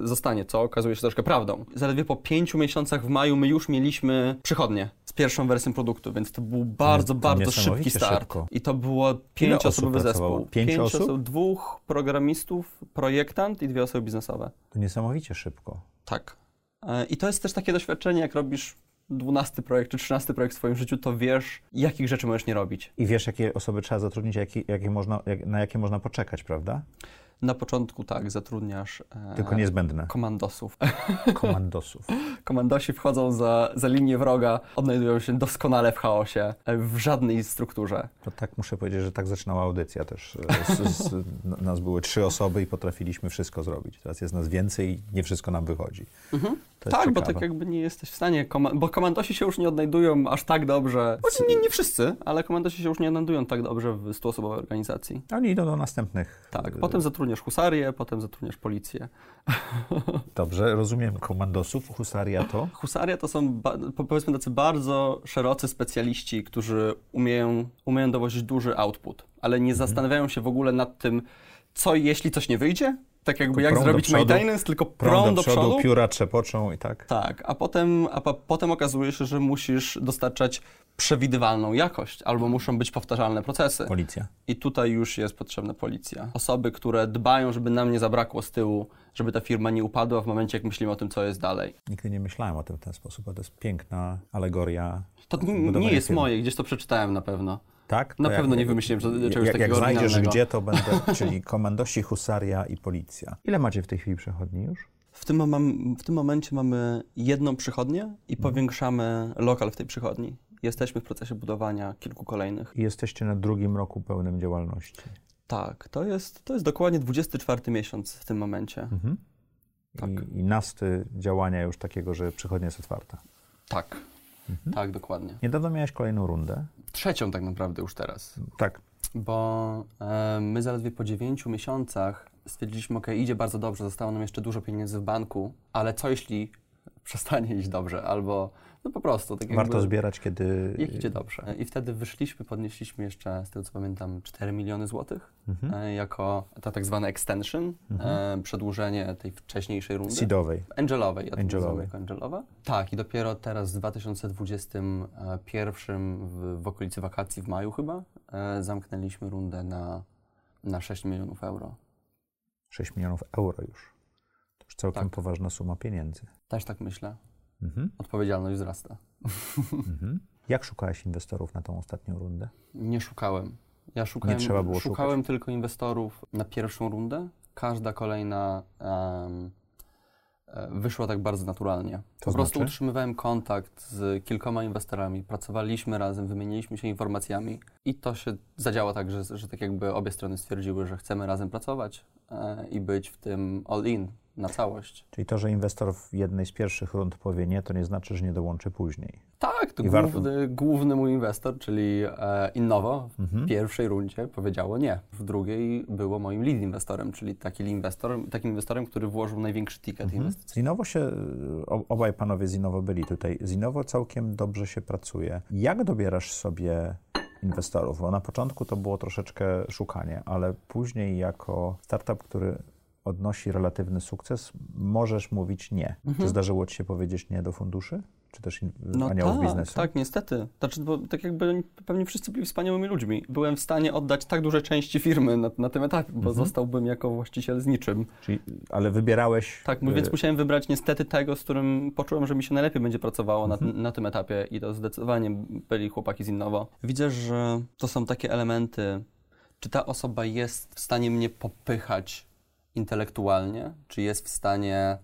zostanie, co okazuje się troszkę prawdą. Zaledwie po pięciu miesiącach w maju my już mieliśmy przychodnie z pierwszą wersją produktu, więc to był bardzo, to bardzo szybki start. Szybko. I to było pięcioosobowy zespół. Pięć, Pięć osób? osób? Dwóch programistów, projektant i dwie osoby biznesowe. To niesamowicie szybko. Tak. E, I to jest też takie doświadczenie, jak robisz dwunasty projekt czy trzynasty projekt w swoim życiu, to wiesz, jakich rzeczy możesz nie robić. I wiesz, jakie osoby trzeba zatrudnić, można, jak, na jakie można poczekać, prawda? Na początku tak, zatrudniasz. E, Tylko niezbędne. Komandosów. Komandosów. Komandosi wchodzą za, za linię wroga, odnajdują się doskonale w chaosie, e, w żadnej strukturze. To tak muszę powiedzieć, że tak zaczynała audycja też. E, z, z, nas były trzy osoby i potrafiliśmy wszystko zrobić. Teraz jest nas więcej i nie wszystko nam wychodzi. Mhm. tak, ciekawe. bo tak jakby nie jesteś w stanie, bo komandosi się już nie odnajdują aż tak dobrze. Nie, nie wszyscy, ale komandosi się już nie odnajdują tak dobrze w stuosobowej organizacji. Oni idą do następnych. Tak, potem zatrudniasz husarię, potem zatrudniasz policję. Dobrze, rozumiem komandosów. Husaria to? Husaria to są, powiedzmy, tacy bardzo szerocy specjaliści, którzy umieją, umieją dowozić duży output, ale nie mhm. zastanawiają się w ogóle nad tym, co jeśli coś nie wyjdzie, tak jakby jak zrobić przodu, maintenance, tylko prąd do, przodu, do przodu. pióra trzepoczą i tak. Tak, a potem, a po, potem okazuje się, że musisz dostarczać przewidywalną jakość, albo muszą być powtarzalne procesy. Policja. I tutaj już jest potrzebna policja. Osoby, które dbają, żeby nam nie zabrakło z tyłu, żeby ta firma nie upadła w momencie, jak myślimy o tym, co jest dalej. Nigdy nie myślałem o tym w ten sposób, a to jest piękna alegoria. To nie jest firmy. moje, gdzieś to przeczytałem na pewno. Tak? Na pewno jak, nie wymyśliłem czegoś jak, takiego Jak znajdziesz gdzie, to będę, czyli komandosi, husaria i policja. Ile macie w tej chwili przechodni już? W tym, mom- w tym momencie mamy jedną przychodnię i mhm. powiększamy lokal w tej przychodni. Jesteśmy w procesie budowania kilku kolejnych. I jesteście na drugim roku pełnym działalności. Tak, to jest, to jest dokładnie 24 miesiąc w tym momencie. Mhm. Tak. I, I nasty działania już takiego, że przychodnia jest otwarta. Tak, mhm. tak, dokładnie. Niedawno miałeś kolejną rundę. Trzecią tak naprawdę już teraz. Tak. Bo e, my zaledwie po 9 miesiącach stwierdziliśmy, ok, idzie bardzo dobrze, zostało nam jeszcze dużo pieniędzy w banku, ale co jeśli przestanie iść dobrze, albo no po prostu. Tak Warto zbierać, kiedy... Jak idzie dobrze. I wtedy wyszliśmy, podnieśliśmy jeszcze, z tego co pamiętam, 4 miliony złotych mhm. E, jako ta tak zwana extension, mhm. e, przedłużenie tej wcześniejszej rundy. Seedowej. Angelowej. Ja Angelowej. Jako Angelowa. Tak, i dopiero teraz w 2021 w, w okolicy wakacji w maju chyba e, zamknęliśmy rundę na, na 6 milionów euro. 6 milionów euro już. To już całkiem tak. poważna suma pieniędzy. Też tak myślę. Mhm. Odpowiedzialność wzrasta. Mhm. Jak szukałeś inwestorów na tą ostatnią rundę? Nie szukałem. Ja szukałem, Nie trzeba było szukałem szukać. tylko inwestorów na pierwszą rundę. Każda kolejna um, wyszła tak bardzo naturalnie. To po prostu znaczy? utrzymywałem kontakt z kilkoma inwestorami, pracowaliśmy razem, wymieniliśmy się informacjami i to się zadziało tak, że, że tak jakby obie strony stwierdziły, że chcemy razem pracować e, i być w tym all in, na całość. Czyli to, że inwestor w jednej z pierwszych rund powie nie, to nie znaczy, że nie dołączy później. Tak, to główny, warto... główny, mój inwestor, czyli e, Innovo w mhm. pierwszej rundzie powiedziało nie. W drugiej było moim lead inwestorem, czyli taki inwestor, takim inwestorem, który włożył największy ticket mhm. inwestycji. Z Innovo się, obaj panowie z Innovo byli tutaj. Z Innovo całkiem dobrze się pracuje. Jak dobierasz sobie inwestorów? Bo na początku to było troszeczkę szukanie, ale później jako startup, który odnosi relatywny sukces, możesz mówić nie. Mhm. Czy zdarzyło ci się powiedzieć nie do funduszy? Czy też no aniołów tak, biznesu? Tak, niestety. Znaczy, bo tak jakby pewnie wszyscy byli wspaniałymi ludźmi. Byłem w stanie oddać tak duże części firmy na, na tym etapie, bo mhm. zostałbym jako właściciel z niczym. Czyli, ale wybierałeś... Tak, y- więc musiałem wybrać niestety tego, z którym poczułem, że mi się najlepiej będzie pracowało mhm. na, na tym etapie i to zdecydowanie byli chłopaki z Innowo. Widzę, że to są takie elementy, czy ta osoba jest w stanie mnie popychać intelektualnie, czy jest w stanie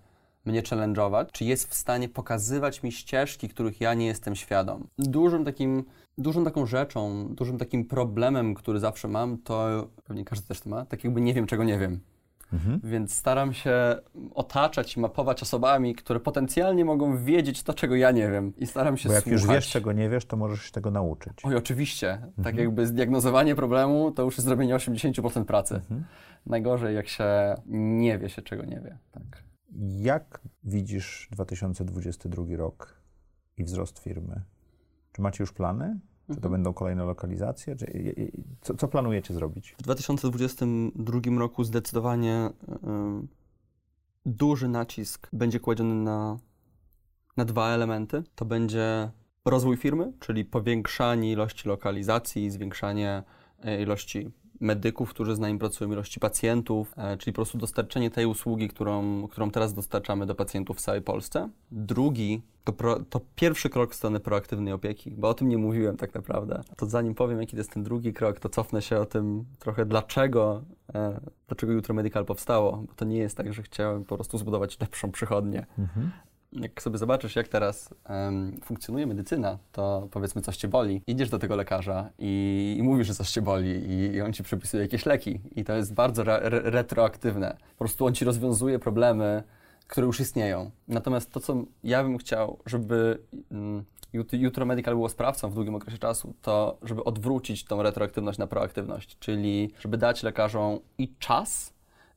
mnie challenge'ować, czy jest w stanie pokazywać mi ścieżki, których ja nie jestem świadom. Dużym takim, dużą taką rzeczą, dużym takim problemem, który zawsze mam, to pewnie każdy też to ma, tak jakby nie wiem, czego nie wiem. Mhm. Więc staram się otaczać i mapować osobami, które potencjalnie mogą wiedzieć to, czego ja nie wiem. I staram się Bo jak słuchać. już wiesz, czego nie wiesz, to możesz się tego nauczyć. Oj, oczywiście. Tak mhm. Tak jakby zdiagnozowanie problemu to już jest zrobienie 80% pracy. Mhm. Najgorzej, jak się nie wie się, czego nie wie. Tak. Jak widzisz 2022 rok i wzrost firmy? Czy macie już plany? Czy to mhm. będą kolejne lokalizacje? Czy, co, co, planujecie zrobić? W 2022 roku zdecydowanie y, duży nacisk będzie kładziony na, na dwa elementy. To będzie rozwój firmy, czyli powiększanie ilości lokalizacji, zwiększanie ilości medyków, którzy z nami pracują, ilości pacjentów, e, czyli po prostu dostarczenie tej usługi, którą, którą teraz dostarczamy do pacjentów w całej Polsce. Drugi to, pro, to pierwszy krok w stronę proaktywnej opieki, bo o tym nie mówiłem tak naprawdę. To zanim powiem, jaki to jest ten drugi krok, to cofnę się o tym trochę, dlaczego, e, dlaczego Jutro Medical powstało, bo to nie jest tak, że chciałem po prostu zbudować lepszą przychodnię. Mhm jak sobie zobaczysz, jak teraz um, funkcjonuje medycyna, to powiedzmy coś cię boli, idziesz do tego lekarza i, i mówisz, że coś cię boli i, i, on ci przepisuje jakieś leki i to jest bardzo re, re, retroaktywne. Po prostu on ci rozwiązuje problemy, które już istnieją. Natomiast to, co ja bym chciał, żeby um, Jutro Medical było sprawcą w długim okresie czasu, to żeby odwrócić tą retroaktywność na proaktywność, czyli żeby dać lekarzom i czas,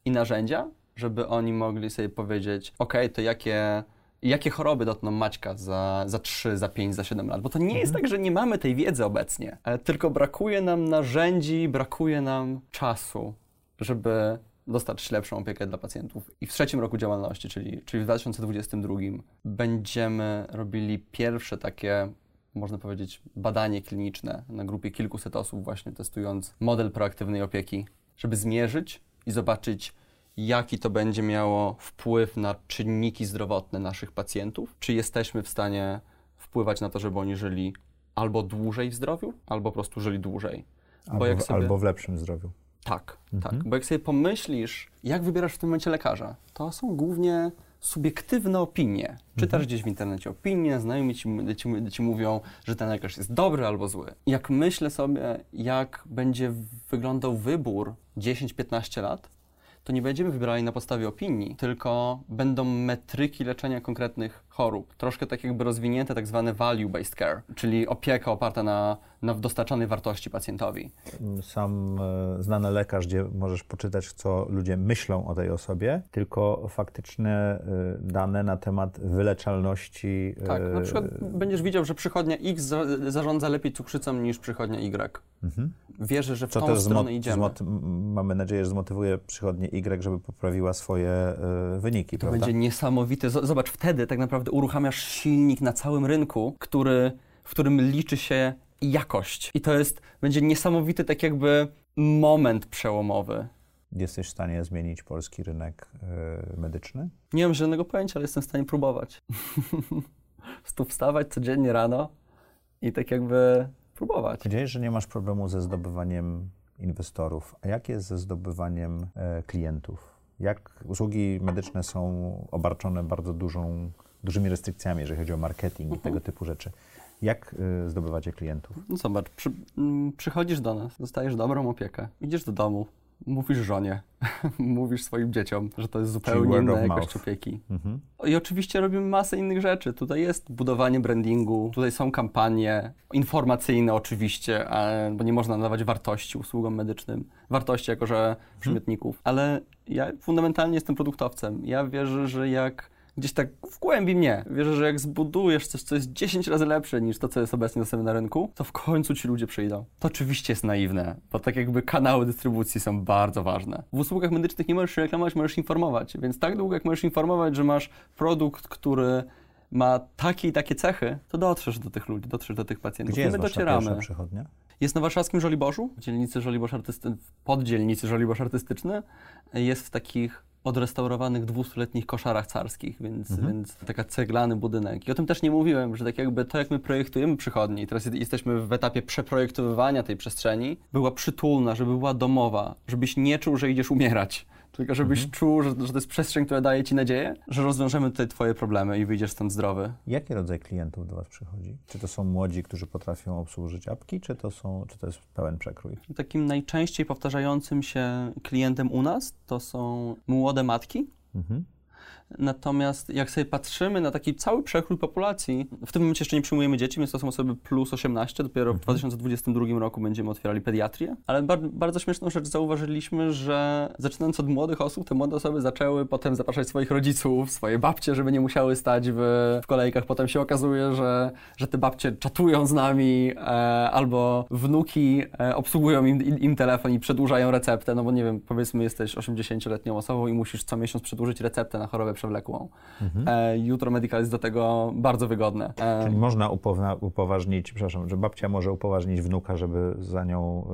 i narzędzia, żeby oni mogli sobie powiedzieć, ok, to jakie jakie choroby dotkną Maćka za, za 3, za 5, za 7 lat. Bo to nie jest mhm. tak, że nie mamy tej wiedzy obecnie, tylko brakuje nam narzędzi, brakuje nam czasu, żeby dostarczyć lepszą opiekę dla pacjentów. I w trzecim roku działalności, czyli, czyli w 2022, będziemy robili pierwsze takie, można powiedzieć, badanie kliniczne na grupie kilkuset osób, właśnie testując model proaktywnej opieki, żeby zmierzyć i zobaczyć, jaki to będzie miało wpływ na czynniki zdrowotne naszych pacjentów, czy jesteśmy w stanie wpływać na to, żeby oni żyli albo dłużej w zdrowiu, albo po prostu żyli dłużej. Albo, sobie... albo w lepszym zdrowiu. Tak, mhm. tak. Bo jak sobie pomyślisz, jak wybierasz w tym momencie lekarza, to są głównie subiektywne opinie. Czytasz mhm. gdzieś w internecie opinie, znajomi ci, ci, ci, mówią, że ten lekarz jest dobry albo zły. Jak myślę sobie, jak będzie wyglądał wybór 10-15 lat, to nie będziemy wybierali na podstawie opinii, tylko będą metryki leczenia konkretnych chorób. Troszkę tak jakby rozwinięte tak zwane value-based care, czyli opieka oparta na, na dostarczanej wartości pacjentowi. Sam e, znany lekarz, gdzie możesz poczytać, co ludzie myślą o tej osobie, tylko faktyczne e, dane na temat wyleczalności. E, tak, na przykład będziesz widział, że przychodnia X za, zarządza lepiej cukrzycą niż przychodnia Y. Mhm. Wierzę, że w co tą stronę idziemy. mamy nadzieję, że zmotywuje przychodnię Y, żeby poprawiła swoje y, wyniki. To prawda? będzie niesamowite. Zobacz, wtedy tak naprawdę uruchamiasz silnik na całym rynku, który, w którym liczy się jakość. I to jest, będzie niesamowity tak jakby moment przełomowy. Jesteś w stanie zmienić polski rynek y, medyczny? Nie mam żadnego pojęcia, ale jestem w stanie próbować. tu wstawać codziennie rano i tak jakby próbować. Powiedziałeś, że nie masz problemu ze zdobywaniem inwestorów. A jak jest ze zdobywaniem e, klientów? Jak usługi medyczne są obarczone bardzo dużą, dużymi restrykcjami, jeżeli chodzi o marketing i tego typu rzeczy? Jak y, zdobywacie klientów? No zobacz, przy, mm, przychodzisz do nas, dostajesz dobrą opiekę, idziesz do domu, mówisz żonie, mówisz swoim dzieciom, że to jest zupełnie inna jakość opieki. Mhm. I oczywiście robimy masę innych rzeczy. Tutaj jest budowanie brandingu, tutaj są kampanie informacyjne oczywiście, bo nie można nadawać wartości usługom medycznym. Wartości jako, że mhm. przymiotników. Ale ja fundamentalnie jestem produktowcem. Ja wierzę, że jak gdzieś tak w głębi mnie. Wierzę, że jak zbudujesz coś, co jest 10 razy lepsze niż to, co jest obecnie dostępne na rynku, to w końcu ci ludzie przyjdą. To oczywiście jest naiwne, bo tak jakby kanały dystrybucji są bardzo ważne. W usługach medycznych nie możesz się reklamować, możesz informować, więc tak długo jak możesz informować, że masz produkt, który ma takie i takie cechy, to dotrzesz do tych ludzi, dotrzesz do tych pacjentów. Gdzie jest my docieramy. przychodnia? Jest na warszawskim Żoliborzu, w dzielnicy Żoliborz Artysty... poddzielnicy Żoliborz Artystyczny. Jest w takich odrestaurowanych dwustuletnich koszarach carskich, więc, mhm. więc taka ceglany budynek. I o tym też nie mówiłem, że tak jakby to, jak my projektujemy przychodni, teraz jesteśmy w etapie przeprojektowywania tej przestrzeni, była przytulna, żeby była domowa, żebyś nie czuł, że idziesz umierać tylko żebyś mhm. czuł, że, że to jest przestrzeń, która daje ci nadzieję, że rozwiążemy tutaj twoje problemy i wyjdziesz stąd zdrowy. Jaki rodzaj klientów do was przychodzi? Czy to są młodzi, którzy potrafią obsłużyć apki, czy to, są, czy to jest pełen przekrój? Takim najczęściej powtarzającym się klientem u nas to są młode matki, mhm. Natomiast jak sobie patrzymy na taki cały przekrój populacji, w tym momencie jeszcze nie przyjmujemy dzieci, więc to są osoby plus 18, dopiero w 2022 mhm. roku będziemy otwierali pediatrię. Ale bar bardzo śmieszną rzecz zauważyliśmy, że zaczynając od młodych osób, te młode osoby zaczęły potem zapraszać swoich rodziców, swoje babcie, żeby nie musiały stać w, w kolejkach. Potem się okazuje, że, że te babcie czatują z nami, e, albo wnuki e, obsługują im, im telefon i przedłużają receptę, no bo nie wiem, powiedzmy jesteś 80-letnią osobą i musisz co miesiąc przedłużyć receptę na chorobę przewlekłą. Mhm. E, jutro Medical jest do tego bardzo wygodne. E, Czyli można upoważnić, przepraszam, że babcia może upoważnić wnuka, żeby za nią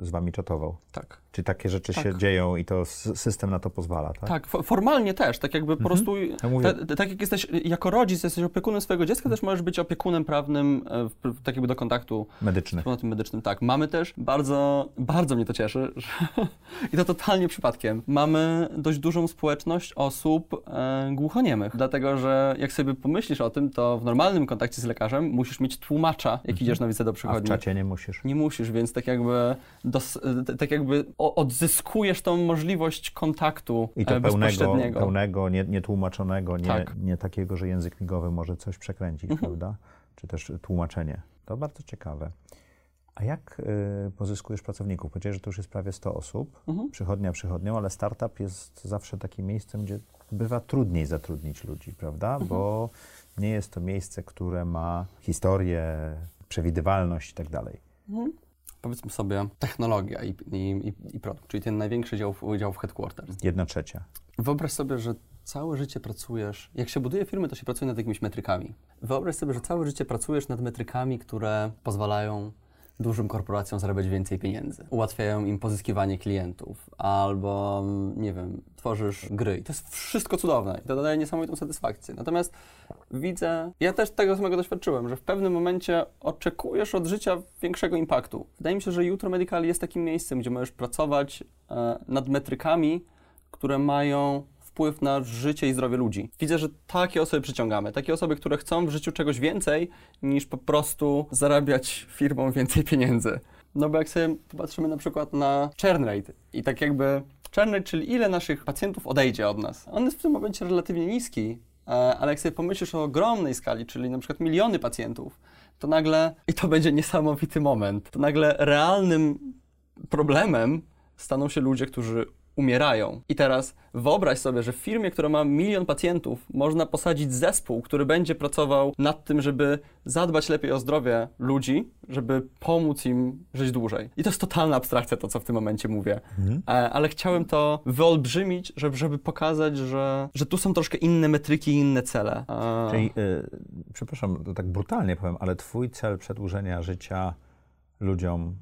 y, z wami czatował. Tak. Czy takie rzeczy tak. się dzieją i to system na to pozwala, tak? Tak, formalnie też, tak jakby mhm. po prostu, ja mówię... ta, tak jak jesteś, jako rodzic jesteś opiekunem swojego dziecka, też możesz być opiekunem prawnym, e, tak jakby do kontaktu medycznym. Z medycznym, tak. Mamy też bardzo, bardzo mnie to cieszy, że, i to totalnie przypadkiem, mamy dość dużą społeczność osób e, głuchoniemych, dlatego, że jak sobie pomyślisz o tym, to w normalnym kontakcie z lekarzem musisz mieć tłumacza, jak mhm. idziesz na wizytę do przychodni. A w czacie nie musisz. Nie musisz, więc tak jakby, dos, tak jakby odzyskujesz tą możliwość kontaktu I to e, pełnego, pełnego nie, nietłumaczonego, nie, tak. nie takiego, że język migowy może coś przekręcić, mhm. prawda? Czy też tłumaczenie. To bardzo ciekawe. A jak y, pozyskujesz pracowników? Powiedziałeś, że to już jest prawie 100 osób, mhm. przychodnia przychodnią, ale startup jest zawsze takim miejscem, gdzie bywa trudniej zatrudnić ludzi, prawda? Mhm. Bo nie jest to miejsce, które ma historię, przewidywalność i tak dalej. Mhm powiedzmy sobie, technologia i, i, i produkt, czyli ten największy dział, dział w headquarters. Jedna trzecia. Wyobraź sobie, że całe życie pracujesz, jak się buduje firmy, to się pracuje nad jakimiś metrykami. Wyobraź sobie, że całe życie pracujesz nad metrykami, które pozwalają dużym korporacjom zarabiać więcej pieniędzy. Ułatwiają im pozyskiwanie klientów, albo, nie wiem, tworzysz gry. I to jest wszystko cudowne i to daje niesamowitą satysfakcję. Natomiast widzę, ja też tego samego doświadczyłem, że w pewnym momencie oczekujesz od życia większego impaktu. Wydaje mi się, że Jutro Medical jest takim miejscem, gdzie możesz pracować e, nad metrykami, które mają wpływ na życie i zdrowie ludzi. Widzę, że takie osoby przyciągamy. Takie osoby, które chcą w życiu czegoś więcej niż po prostu zarabiać firmom więcej pieniędzy. No bo jak sobie patrzymy na przykład na churn rate i tak jakby churn rate, czyli ile naszych pacjentów odejdzie od nas. On jest w tym momencie relatywnie niski, e, ale jak sobie pomyślisz o ogromnej skali, czyli na przykład miliony pacjentów, to nagle, i to będzie niesamowity moment, to nagle realnym problemem staną się ludzie, którzy umierają. I teraz wyobraź sobie, że w firmie, która ma milion pacjentów, można posadzić zespół, który będzie pracował nad tym, żeby zadbać lepiej o zdrowie ludzi, żeby pomóc im żyć dłużej. I to jest totalna abstrakcja, to co w tym momencie mówię. Mhm. E, ale chciałem to wyolbrzymić, żeby, żeby pokazać, że, że tu są troszkę inne metryki i inne cele. E... Czyli, y, przepraszam, to tak brutalnie powiem, ale twój cel przedłużenia życia ludziom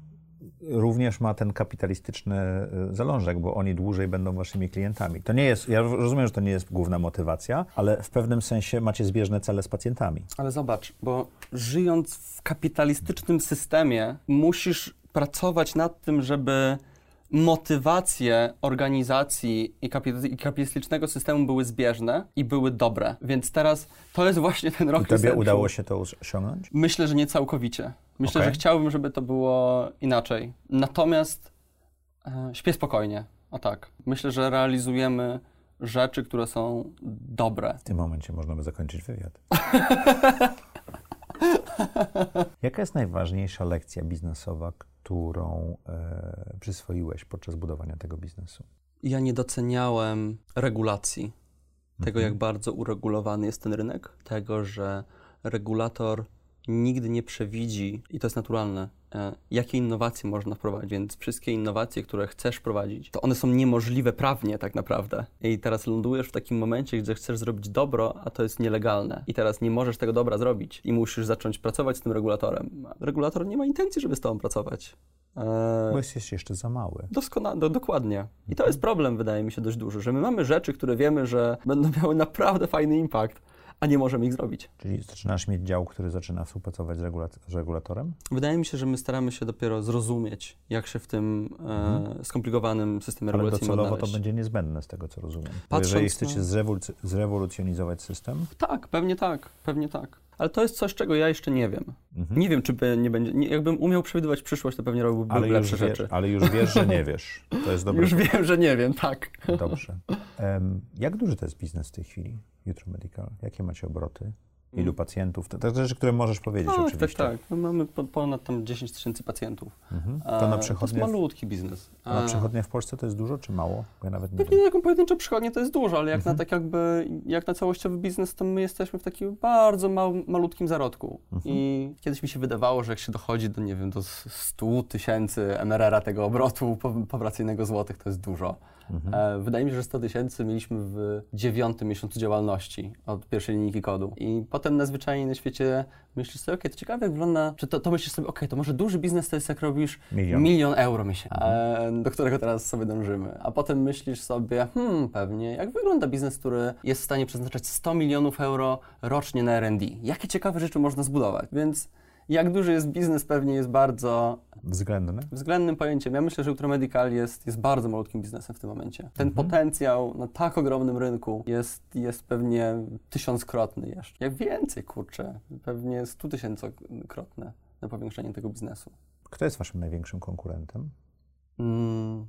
również ma ten kapitalistyczny e, zalążek, bo oni dłużej będą waszymi klientami. To nie jest, ja rozumiem, że to nie jest główna motywacja, ale w pewnym sensie macie zbieżne cele z pacjentami. Ale zobacz, bo żyjąc w kapitalistycznym systemie, musisz pracować nad tym, żeby motywacje organizacji i, kapitalistycznego systemu były zbieżne i były dobre. Więc teraz to jest właśnie ten rok. I tobie udało się to osiągnąć? Myślę, że nie całkowicie. Myślę, okay. że chciałbym, żeby to było inaczej. Natomiast e, śpię spokojnie. O tak. Myślę, że realizujemy rzeczy, które są dobre. W tym momencie można by zakończyć wywiad. Jaka jest najważniejsza lekcja biznesowa, którą e, przyswoiłeś podczas budowania tego biznesu? Ja nie doceniałem regulacji, tego mhm. jak bardzo uregulowany jest ten rynek, tego, że regulator nigdy nie przewidzi, i to jest naturalne, e, jakie innowacje można wprowadzić, więc wszystkie innowacje, które chcesz wprowadzić, to one są niemożliwe prawnie tak naprawdę. I teraz lądujesz w takim momencie, gdzie chcesz zrobić dobro, a to jest nielegalne. I teraz nie możesz tego dobra zrobić i musisz zacząć pracować z tym regulatorem. Regulator nie ma intencji, żeby z tobą pracować. Bo jesteś jeszcze za mały. Doskonale, do, dokładnie. I to jest problem, wydaje mi się, dość duży, że my mamy rzeczy, które wiemy, że będą miały naprawdę fajny impact, a nie możemy ich zrobić. Czyli zaczynasz mieć dział, który zaczyna współpracować z, z regulatorem? Wydaje mi się, że my staramy się dopiero zrozumieć, jak się w tym e, mhm. skomplikowanym systemie regulacyjnym Ale docelowo to będzie niezbędne z tego, co rozumiem. Bo jeżeli chcecie na... zrewolucjonizować system? Tak, pewnie tak, pewnie tak. Ale to jest coś, czego ja jeszcze nie wiem. Mhm. Nie wiem, czy by nie będzie. Nie, jakbym umiał przewidywać przyszłość, to pewnie robiłbym ale lepsze rzeczy. ale już wiesz, że nie wiesz. To jest dobre. Już wiem, że nie wiem, tak. Dobrze. Um, jak duży to jest biznes w tej chwili, Jutro Medical? Jakie macie obroty? Ilu mm. pacjentów? To, to rzeczy, które możesz powiedzieć tak, oczywiście. Tak, tak. No mamy ponad tam 10 tysięcy pacjentów. Mhm. To na przychodnie... To jest malutki biznes. A na przychodnie w Polsce to jest dużo czy mało? Bo ja nawet nie Pewnie wiem. taką pojedynczą przychodnię to jest dużo, ale jak mhm. na tak jakby, jak na całościowy biznes, to my jesteśmy w takim bardzo mał, malutkim zarodku. Mhm. I kiedyś mi się wydawało, że jak się dochodzi do, nie wiem, do 100 tysięcy MRR-a tego obrotu powracyjnego złotych, to jest dużo. Mhm. E, wydaje mi się, że 100 tysięcy mieliśmy w dziewiątym miesiącu działalności od pierwszej linijki kodu. I potem najzwyczajniej na świecie myślisz sobie, okej, okay, to ciekawe jak wygląda, czy to, to myślisz sobie, okej, okay, to może duży biznes to jest jak robisz milion, milion euro miesięcznie, mhm. do którego teraz sobie dążymy. A potem myślisz sobie, hmm, pewnie, jak wygląda biznes, który jest w stanie przeznaczać 100 milionów euro rocznie na R&D? Jakie ciekawe rzeczy można zbudować? Więc jak duży jest biznes, pewnie jest bardzo względny. Względnym pojęciem. Ja myślę, że Ultramedical jest, jest bardzo malutkim biznesem w tym momencie. Ten mhm. potencjał na tak ogromnym rynku jest, jest pewnie tysiąckrotny jeszcze. Jak więcej, kurczę, pewnie stu tysiącokrotne na powiększenie tego biznesu. Kto jest waszym największym konkurentem? Mm.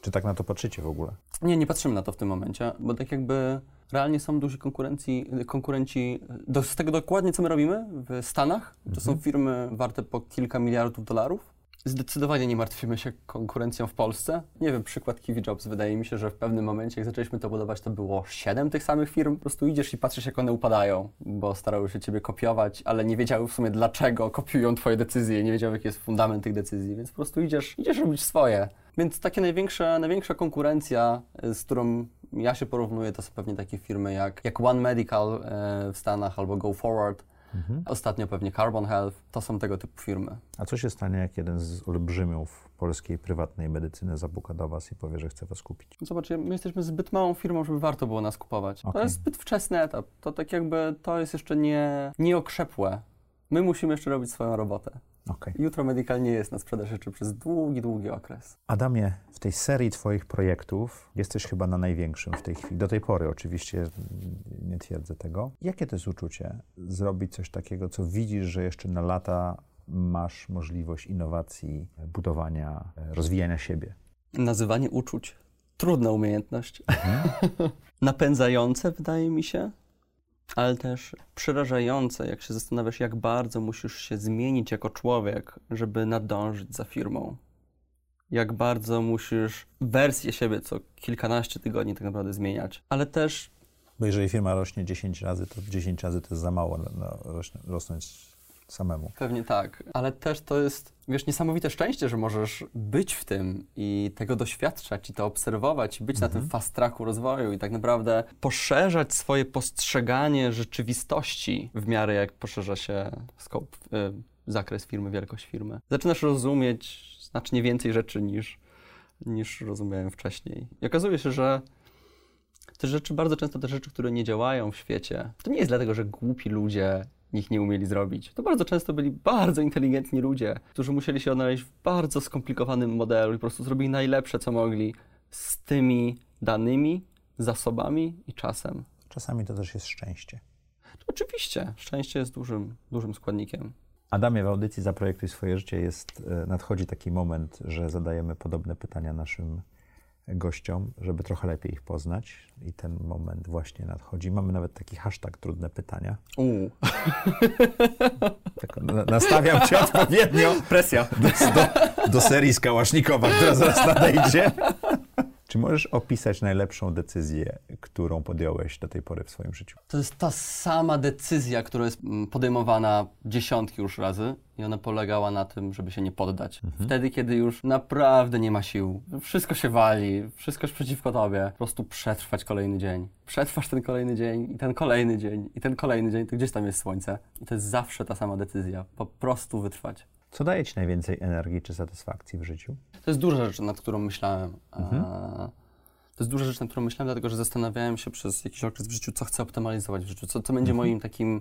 Czy tak na to patrzycie w ogóle? Nie, nie patrzymy na to w tym momencie, bo tak jakby realnie są duzi konkurencji, konkurenci do, z tego dokładnie, co my robimy w Stanach. To mhm. są firmy warte po kilka miliardów dolarów. Zdecydowanie nie martwimy się konkurencją w Polsce. Nie wiem, przykład Kiwi Jobs. Wydaje mi się, że w pewnym momencie, jak zaczęliśmy to budować, to było siedem tych samych firm. Po prostu idziesz i patrzysz, jak one upadają, bo starały się ciebie kopiować, ale nie wiedziały w sumie, dlaczego kopiują twoje decyzje, nie wiedziały, jaki jest fundament tych decyzji, więc po prostu idziesz, idziesz robić swoje. Więc takie największa, największa konkurencja, z którą ja się porównuję, to są pewnie takie firmy jak, jak One Medical e, w Stanach albo Go Forward. Mhm. Ostatnio pewnie Carbon Health. To są tego typu firmy. A co się stanie, jak jeden z olbrzymiów polskiej prywatnej medycyny zapuka do Was i powie, że chce Was kupić? Zobaczcie, my jesteśmy zbyt małą firmą, żeby warto było nas kupować. Okay. To jest zbyt wczesny etap. To tak jakby, to jest jeszcze nie, nieokrzepłe. My musimy jeszcze robić swoją robotę. Okay. Jutro Medical nie jest na sprzedaż rzeczy przez długi, długi okres. Adamie, w tej serii Twoich projektów jesteś chyba na największym w tej chwili. Do tej pory oczywiście nie twierdzę tego. Jakie to jest uczucie zrobić coś takiego, co widzisz, że jeszcze na lata masz możliwość innowacji, budowania, rozwijania siebie? Nazywanie uczuć. Trudna umiejętność. Mhm. Napędzające, wydaje mi się ale też przerażające, jak się zastanawiasz, jak bardzo musisz się zmienić jako człowiek, żeby nadążyć za firmą. Jak bardzo musisz wersję siebie co kilkanaście tygodni tak naprawdę zmieniać, ale też. Bo jeżeli firma rośnie 10 razy, to 10 razy to jest za mało na, na rosnąć samemu. Pewnie tak, ale też to jest, wiesz, niesamowite szczęście, że możesz być w tym i tego doświadczać i to obserwować i być mhm. na tym mhm. fast tracku rozwoju i tak naprawdę poszerzać swoje postrzeganie rzeczywistości w miarę jak poszerza się scope, y, zakres firmy, wielkość firmy. Zaczynasz rozumieć znacznie więcej rzeczy niż, niż rozumiałem wcześniej. I okazuje się, że te rzeczy, bardzo często te rzeczy, które nie działają w świecie, to nie jest dlatego, że głupi ludzie nich nie umieli zrobić. To bardzo często byli bardzo inteligentni ludzie, którzy musieli się odnaleźć w bardzo skomplikowanym modelu i po prostu zrobili najlepsze, co mogli z tymi danymi, zasobami i czasem. Czasami to też jest szczęście. Oczywiście, szczęście jest dużym, dużym składnikiem. Adamie, w audycji Zaprojektuj swoje życie jest, e, nadchodzi taki moment, że zadajemy podobne pytania naszym gościom, żeby trochę lepiej ich poznać. I ten moment właśnie nadchodzi. Mamy nawet taki hashtag trudne pytania. Uuu. Tak, nastawiam cię odpowiednio. Presja. Do, do, do serii z Kałasznikowa, która zaraz nadejdzie. Czy możesz opisać najlepszą decyzję, którą podjąłeś do tej pory w swoim życiu? To jest ta sama decyzja, która jest mm, podejmowana dziesiątki już razy i ona polegała na tym, żeby się nie poddać. Mhm. Wtedy, kiedy już naprawdę nie ma sił, wszystko się wali, wszystko jest przeciwko tobie, po prostu przetrwać kolejny dzień. Przetrwasz ten kolejny dzień i ten kolejny dzień i ten kolejny dzień, to gdzieś tam jest słońce. I to jest zawsze ta sama decyzja, po prostu wytrwać. Co daje Ci najwięcej energii czy satysfakcji w życiu? To jest duża rzecz, nad którą myślałem. Mhm. To jest duża rzecz, nad którą myślałem, dlatego że zastanawiałem się przez jakiś okres w życiu, co chcę optymalizować w życiu, co, co będzie mhm. moim takim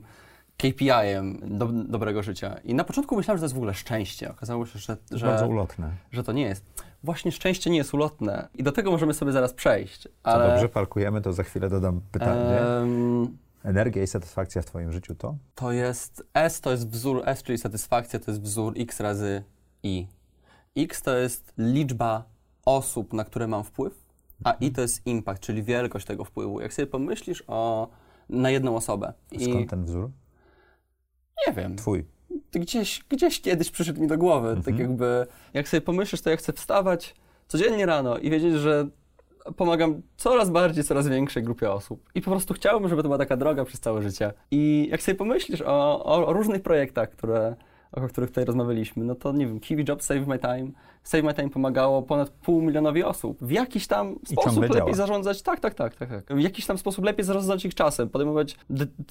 KPI-em do, dobrego życia. I na początku myślałem, że to jest w ogóle szczęście. Okazało się, że, że, bardzo ulotne. że to nie jest. Właśnie szczęście nie jest ulotne i do tego możemy sobie zaraz przejść. Ale... Co dobrze parkujemy, to za chwilę dodam pytanie. Um... Energia i satysfakcja w Twoim życiu to? To jest S, to jest wzór S, czyli satysfakcja, to jest wzór X razy I. X to jest liczba osób, na które mam wpływ, a I to jest impact, czyli wielkość tego wpływu. Jak sobie pomyślisz o, na jedną osobę. I... Skąd ten wzór? Nie wiem. Twój. Gdzieś, gdzieś kiedyś przyszedł mi do głowy. Tak mhm. Tak jakby, jak sobie pomyślisz, to ja chcę wstawać codziennie rano i wiedzieć, że pomagam coraz bardziej, coraz większej grupie osób. I po prostu chciałbym, żeby to była taka droga przez całe życie. I jak sobie pomyślisz o, o, o różnych projektach, które o których tutaj rozmawialiśmy, no to nie wiem, Kiwi Job, Save My Time. Save My Time pomagało ponad pół milionowi osób. W jakiś tam sposób lepiej działa. zarządzać, tak, tak, tak, tak, tak. W jakiś tam sposób lepiej zarządzać ich czasem, podejmować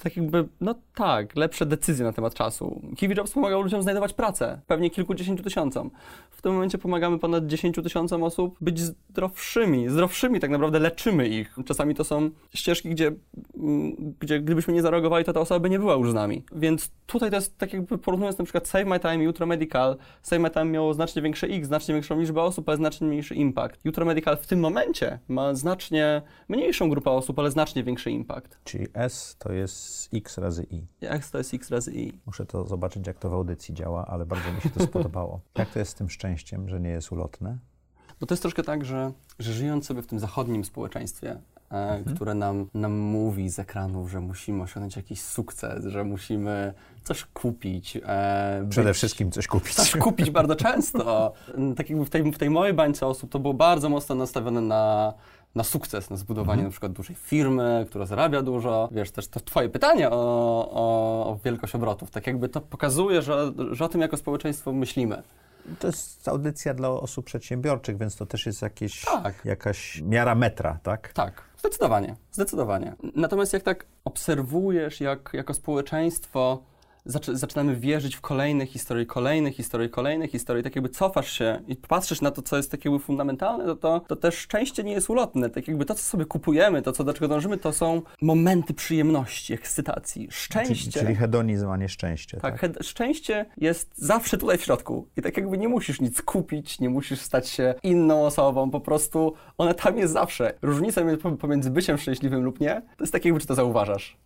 tak jakby, no tak, lepsze decyzje na temat czasu. Kiwi Jobs pomagał ludziom znajdować pracę, pewnie kilkudziesięciu tysiącom. W tym momencie pomagamy ponad dziesięciu tysiącom osób być zdrowszymi, zdrowszymi tak naprawdę leczymy ich. Czasami to są ścieżki, gdzie, mm, gdzie gdybyśmy nie zareagowali, to ta osoba by nie była już z nami. Więc tutaj to jest tak jakby porównując na przykład Save My Time, Jutro Medical, Save My Time miało znacznie większe X, znacznie większą liczbę osób, ale znacznie mniejszy impact. Jutro Medical w tym momencie ma znacznie mniejszą grupę osób, ale znacznie większy impact. Czyli S to jest X razy I. S to jest X razy I. Muszę to zobaczyć, jak to w audycji działa, ale bardzo mi się to spodobało. Jak to jest z tym szczęściem, że nie jest ulotne? No to jest troszkę tak, że, że żyjąc sobie w tym zachodnim społeczeństwie, mhm. które nam, nam mówi z ekranów, że musimy osiągnąć jakiś sukces, że musimy coś kupić. E, Przede być, wszystkim coś kupić. Coś kupić bardzo często. tak jakby w tej, w tej mojej bańce osób to było bardzo mocno nastawione na, na sukces, na zbudowanie mhm. na przykład dużej firmy, która zarabia dużo. Wiesz, też to twoje pytanie o, o, o wielkość obrotów, tak jakby to pokazuje, że, że o tym jako społeczeństwo myślimy. To jest audycja dla osób przedsiębiorczych, więc to też jest jakieś, tak. jakaś miara metra, tak? Tak. Zdecydowanie, zdecydowanie. Natomiast jak tak obserwujesz, jak jako społeczeństwo zaczynamy wierzyć w kolejne historie, kolejne historie, kolejne historie, tak jakby cofasz się i patrzysz na to, co jest tak jakby fundamentalne, to, to, to też szczęście nie jest ulotne. Tak jakby to, co sobie kupujemy, to, co do czego dążymy, to są momenty przyjemności, ekscytacji. Szczęście. Czyli, czyli hedonizm, a nie szczęście. Tak, tak? szczęście jest zawsze tutaj w środku. I tak jakby nie musisz nic kupić, nie musisz stać się inną osobą, po prostu one tam jest zawsze. Różnica pomiędzy byciem szczęśliwym lub nie, to jest tak jakby, czy to zauważasz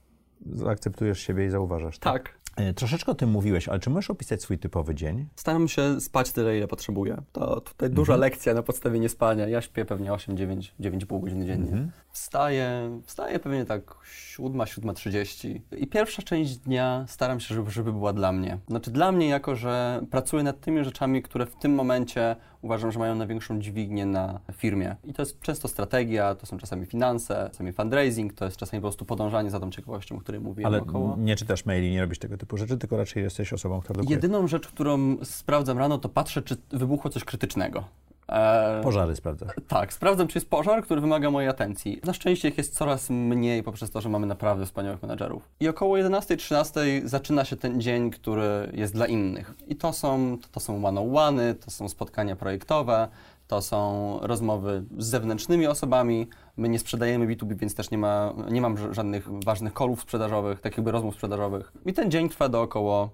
akceptujesz siebie i zauważasz. Tak. tak. E, troszeczkę o tym mówiłeś, ale czy możesz opisać swój typowy dzień? Staram się spać tyle, ile potrzebuję. To tutaj duża mhm. lekcja na podstawie niespania. Ja śpię pewnie 8, 9, 9,5 godziny dziennie. Mhm. Wstaję, wstaję pewnie tak 7, 7.30 i pierwsza część dnia staram się, żeby, żeby była dla mnie. Znaczy dla mnie jako, że pracuję nad tymi rzeczami, które w tym momencie uważam, że mają największą dźwignię na firmie. I to jest często strategia, to są czasami finanse, czasami fundraising, to jest czasami po prostu podążanie za tą ciekawością, o której mówiłem Ale około. nie czytasz maili, nie robisz tego typu rzeczy, tylko raczej jesteś osobą, która dokuje. Jedyną rzecz, którą sprawdzam rano, to patrzę, czy wybuchło coś krytycznego. E, Pożary sprawdzam. Tak, sprawdzam, czy jest pożar, który wymaga mojej atencji. Na szczęście ich jest coraz mniej poprzez to, że mamy naprawdę wspaniałych menedżerów. I około 11-13 zaczyna się ten dzień, który jest dla innych. I to są, to są one-on-one, to są spotkania projektowe, to są rozmowy z zewnętrznymi osobami. My nie sprzedajemy B2B, więc też nie, ma, nie mam żadnych ważnych kolów sprzedażowych, tak jakby rozmów sprzedażowych. I ten dzień trwa do około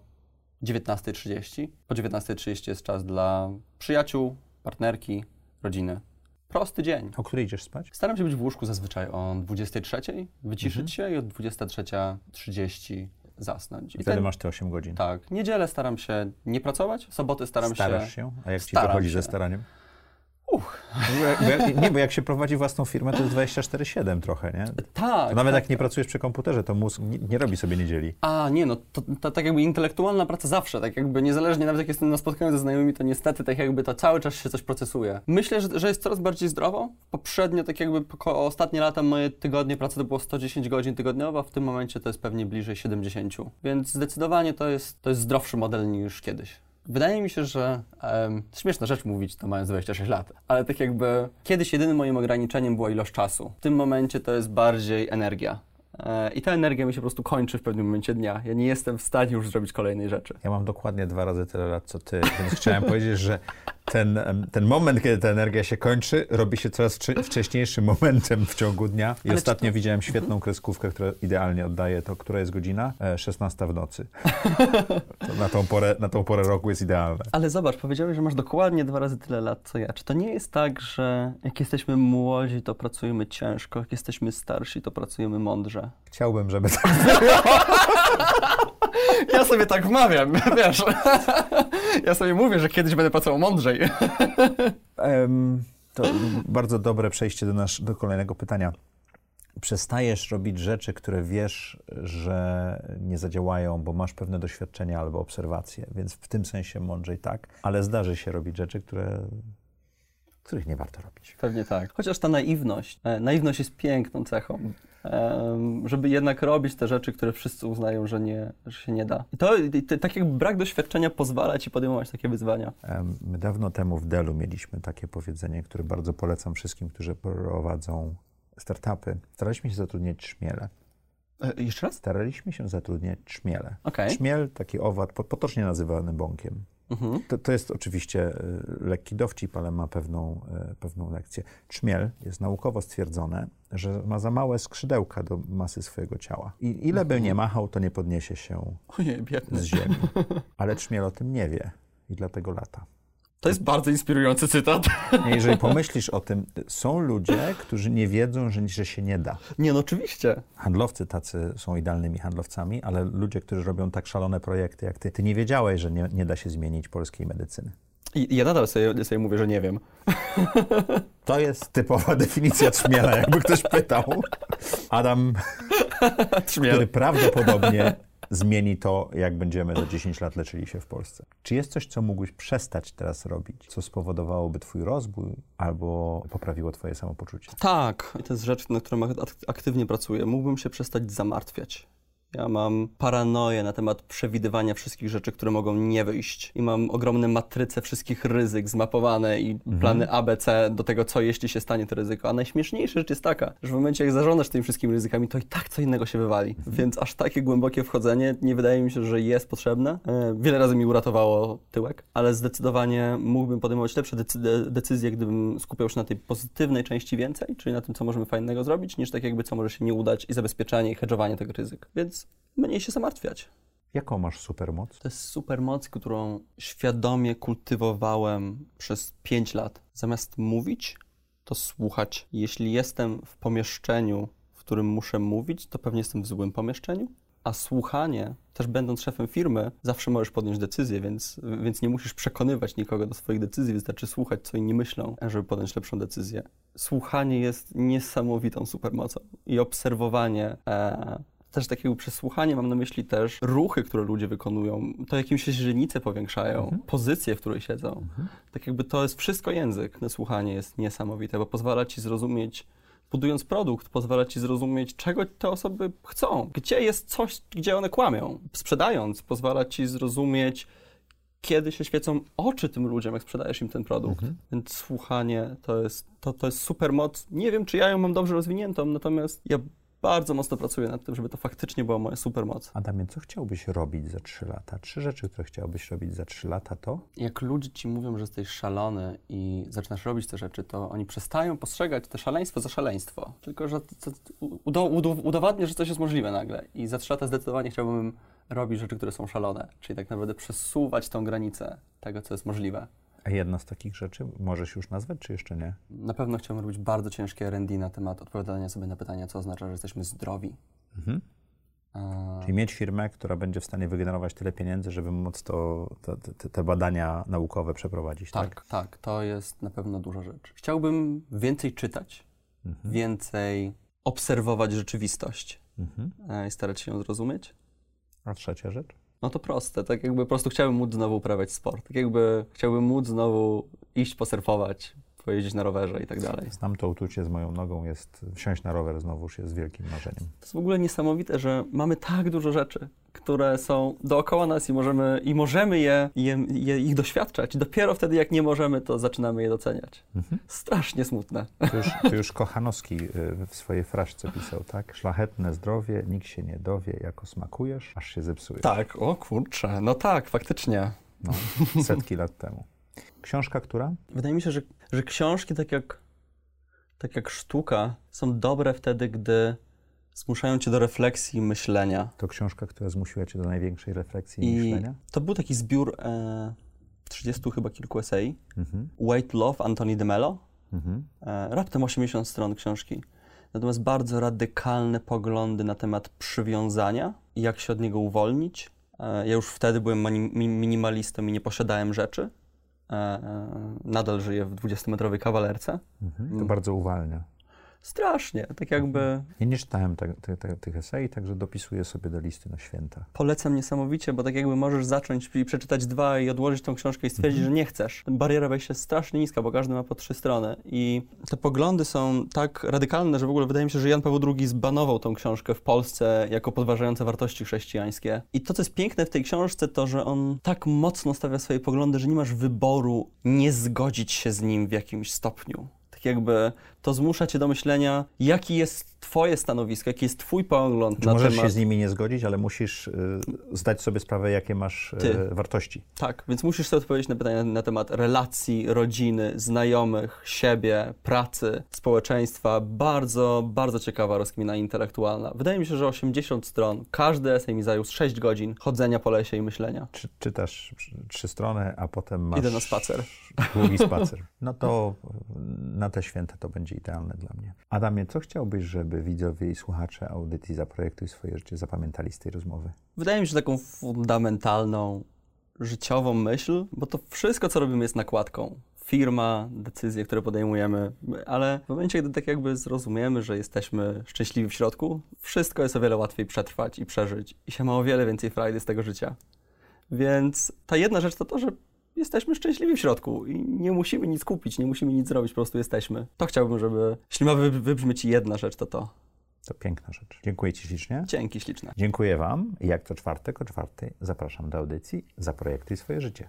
19.30. Po 19.30 jest czas dla przyjaciół, partnerki, rodziny. Prosty dzień. O której idziesz spać? Staram się być w łóżku zazwyczaj o 23, wyciszyć mhm. się i od 23.30 zasnąć. I wtedy ten, masz te 8 godzin. Tak. Niedzielę staram się nie pracować, soboty staram Starasz się... się? A jak ci to chodzi ze staraniem? Uch. Bo jak, nie, bo jak się prowadzi własną firmę, to jest 24-7 trochę, nie? Tak. To nawet tak, jak nie pracujesz przy komputerze, to mózg nie, nie robi sobie niedzieli. A, nie, no to, to, tak jakby intelektualna praca zawsze, tak jakby niezależnie, nawet jak jestem na spotkaniu ze znajomymi, to niestety tak jakby to cały czas się coś procesuje. Myślę, że, że jest coraz bardziej zdrowo. Poprzednio, tak jakby ostatnie lata moje tygodnie pracy to było 110 godzin tygodniowo, a w tym momencie to jest pewnie bliżej 70. Więc zdecydowanie to jest, to jest zdrowszy model niż kiedyś. Wydaje mi się, że um, śmieszna rzecz mówić to mając 26 lat, ale tak jakby kiedyś jedynym moim ograniczeniem była ilość czasu. W tym momencie to jest bardziej energia. E, I ta energia mi się po prostu kończy w pewnym momencie dnia. Ja nie jestem w stanie już zrobić kolejnej rzeczy. Ja mam dokładnie dwa razy tyle lat co ty, więc chciałem powiedzieć, że ten, ten moment, kiedy ta energia się kończy, robi się coraz wcześniejszym momentem w ciągu dnia. I Ale ostatnio to... widziałem świetną kreskówkę, która idealnie oddaje to, która jest godzina? 16 e, w nocy. na, tą porę, na tą porę roku jest idealne. Ale zobacz, powiedziałeś, że masz dokładnie dwa razy tyle lat co ja. Czy to nie jest tak, że jak jesteśmy młodzi, to pracujemy ciężko, jak jesteśmy starsi, to pracujemy mądrze? Chciałbym, żeby tak Ja sobie tak wmawiam, wiesz. Ja sobie mówię, że kiedyś będę pracował mądrzej. Um, to bardzo dobre przejście do, nasz, do kolejnego pytania. Przestajesz robić rzeczy, które wiesz, że nie zadziałają, bo masz pewne doświadczenia albo obserwacje, więc w tym sensie mądrzej tak, ale zdarzy się robić rzeczy, które których nie warto robić. Pewnie tak. Chociaż ta naiwność, e, naiwność jest piękną cechą. żeby jednak robić te rzeczy, które wszyscy uznają, że, nie, że się nie da. I to, tak jak brak doświadczenia pozwala ci podejmować takie wyzwania. My dawno temu w Delu mieliśmy takie powiedzenie, które bardzo polecam wszystkim, którzy prowadzą startupy. Staraliśmy się zatrudniać trzmiele. E, jeszcze raz? Staraliśmy się zatrudniać trzmiele. Okay. Trzmiel, taki owad, potocznie nazywany bąkiem. Mhm. To, to, jest oczywiście y, lekki dowcip, ale ma pewną, y, pewną lekcję. Trzmiel jest naukowo stwierdzone, że ma za małe skrzydełka do masy swojego ciała. I ile by nie mhm. machał, to nie podniesie się Ojej, z ziemi. Ale trzmiel o tym nie wie i dlatego lata. To jest bardzo inspirujący cytat. Jeżeli pomyślisz o tym, są ludzie, którzy nie wiedzą, że, że się nie da. Nie, no oczywiście. Handlowcy tacy są idealnymi handlowcami, ale ludzie, którzy robią tak szalone projekty jak ty, ty nie wiedziałeś, że nie, nie da się zmienić polskiej medycyny. I ja nadal sobie, sobie mówię, że nie wiem. To jest typowa definicja trzmiela, jakby ktoś pytał. Adam, Trzmiel. który prawdopodobnie zmieni to, jak będziemy za 10 lat leczyli się w Polsce. Czy jest coś, co mógłbyś przestać teraz robić, co spowodowałoby twój rozwój albo poprawiło twoje samopoczucie? Tak, i to jest rzecz, na którą aktywnie pracuję. Mógłbym się przestać zamartwiać. Ja mam paranoję na temat przewidywania wszystkich rzeczy, które mogą nie wyjść. I mam ogromne matryce wszystkich ryzyk zmapowane i mhm. plany ABC do tego, co jeśli się stanie to ryzyko. A najśmieszniejsza rzecz jest taka, że w momencie, jak zarządzasz tymi wszystkimi ryzykami, to i tak co innego się wywali. Mhm. Więc aż takie głębokie wchodzenie nie wydaje mi się, że jest potrzebne. E, wiele razy mi uratowało tyłek, ale zdecydowanie mógłbym podejmować lepsze decyzje, gdybym skupiał się na tej pozytywnej części więcej, czyli na tym, co możemy fajnego zrobić, niż tak jakby, co może się nie udać i zabezpieczanie i hedżowanie tego ryzyk. Więc mniej się zamartwiać. Jaką masz supermoc? To jest supermoc, którą świadomie kultywowałem przez 5 lat. Zamiast mówić, to słuchać. Jeśli jestem w pomieszczeniu, w którym muszę mówić, to pewnie jestem w złym pomieszczeniu. A słuchanie, też będąc szefem firmy, zawsze możesz podjąć decyzję, więc, więc nie musisz przekonywać nikogo do swoich decyzji, wystarczy słuchać, co inni myślą, żeby podjąć lepszą decyzję. Słuchanie jest niesamowitą supermocą i obserwowanie e, też takiego przesłuchania, mam na myśli też ruchy, które ludzie wykonują, to jakim się źrenice powiększają, mhm. pozycje, w której siedzą. Mhm. Tak jakby to jest wszystko język. Na słuchanie jest niesamowite, bo pozwala ci zrozumieć, budując produkt, pozwala ci zrozumieć, czego te osoby chcą, gdzie jest coś, gdzie one kłamią. Sprzedając, pozwala ci zrozumieć, kiedy się świecą oczy tym ludziom, jak sprzedajesz im ten produkt. Mhm. Więc słuchanie to jest, to, to jest super moc. Nie wiem, czy ja ją mam dobrze rozwiniętą, natomiast ja bardzo mocno pracuję nad tym, żeby to faktycznie była moja supermoc. Adamie, co chciałbyś robić za 3 lata? Trzy rzeczy, które chciałbyś robić za 3 lata to? Jak ludzie ci mówią, że jesteś szalony i zaczynasz robić te rzeczy, to oni przestają postrzegać to szaleństwo za szaleństwo. Tylko, że udowadnia, że coś jest możliwe nagle. I za 3 lata zdecydowanie chciałbym robić rzeczy, które są szalone. Czyli tak naprawdę przesuwać tą granicę tego, co jest możliwe. A jedna z takich rzeczy możesz już nazwać, czy jeszcze nie? Na pewno chciałbym robić bardzo ciężkie R&D na temat odpowiadania sobie na pytania, co oznacza, że jesteśmy zdrowi. Mhm. A... Czyli mieć firmę, która będzie w stanie wygenerować tyle pieniędzy, żeby móc to, to te, te, badania naukowe przeprowadzić, tak, tak? Tak, to jest na pewno duża rzecz. Chciałbym więcej czytać, mhm. więcej obserwować rzeczywistość mhm. E, i starać się ją zrozumieć. A trzecia rzecz? No to proste, tak jakby po prostu chciałbym móc znowu uprawiać sport, tak jakby chciałbym móc znowu iść posurfować, pojeździć na rowerze i tak dalej. Znam to uczucie z moją nogą, jest wsiąść na rower znowuż jest wielkim marzeniem. To jest w ogóle niesamowite, że mamy tak dużo rzeczy, które są dookoła nas i możemy, i możemy je, je, je, ich doświadczać. Dopiero wtedy, jak nie możemy, to zaczynamy je doceniać. Mhm. Strasznie smutne. To już, to już Kochanowski y, w swojej fraszce pisał, tak? Szlachetne zdrowie, nikt się nie dowie, jako smakujesz, aż się zepsujesz. Tak, o kurczę, no tak, faktycznie. No, setki lat temu. Książka która? Wydaje mi się, że, że książki, tak jak, tak jak sztuka, są dobre wtedy, gdy zmuszają cię do refleksji i myślenia. To książka, która zmusiła cię do największej refleksji i, myślenia? To był taki zbiór e, 30 chyba kilku esei. Mhm. Wait Love Antoni de Mello. Mhm. E, raptem 80 stron książki. Natomiast bardzo radykalne poglądy na temat przywiązania i jak się od niego uwolnić. E, ja już wtedy byłem minimalistą i nie posiadałem rzeczy. E, e, nadal żyję w 20-metrowej kawalerce. Mhm. To bardzo uwalnia. Strasznie, tak jakby... Ja nie czytałem te, te, te, tych esei, także dopisuję sobie do listy na święta. Polecam niesamowicie, bo tak jakby możesz zacząć i przeczytać dwa i odłożyć tą książkę i stwierdzić, że nie chcesz. Bariera wejścia jest strasznie niska, bo każdy ma po trzy strony i te poglądy są tak radykalne, że w ogóle wydaje mi się, że Jan Paweł II zbanował tą książkę w Polsce jako podważające wartości chrześcijańskie. I to, co jest piękne w tej książce, to, że on tak mocno stawia swoje poglądy, że nie masz wyboru nie zgodzić się z nim w jakimś stopniu. Tak jakby to zmusza cię do myślenia, jaki jest twoje stanowisko, jaki jest twój pogląd Czy na możesz temat... się z nimi nie zgodzić, ale musisz y, zdać sobie sprawę, jakie masz y, wartości. Tak, więc musisz sobie odpowiedzieć na pytania na temat relacji, rodziny, znajomych, siebie, pracy, społeczeństwa. Bardzo, bardzo ciekawa rozkmina intelektualna. Wydaje mi się, że 80 stron, każdy esej mi zajął 6 godzin chodzenia po lesie i myślenia. Czy, czytasz trzy strony, a potem masz... Idę na spacer. Długi spacer. No to na te święta to będzie idealne dla mnie. Adamie, co chciałbyś, żeby widzowie i słuchacze audycji Zaprojektuj swoje życie zapamiętali z tej rozmowy? Wydaje mi się taką fundamentalną, życiową myśl, bo to wszystko, co robimy, jest nakładką. Firma, decyzje, które podejmujemy, ale w momencie, gdy tak jakby zrozumiemy, że jesteśmy szczęśliwi w środku, wszystko jest o wiele łatwiej przetrwać i przeżyć i się ma o wiele więcej frajdy z tego życia. Więc ta jedna rzecz to to, że jesteśmy szczęśliwi w środku i nie musimy nic kupić, nie musimy nic zrobić, po prostu jesteśmy. To chciałbym, żeby, jeśli ma wybrzmieć jedna rzecz, to to. To piękna rzecz. Dziękuję Ci ślicznie. Dzięki śliczne. Dziękuję Wam. Jak to czwartek o czwartej zapraszam do audycji Zaprojektuj swoje życie.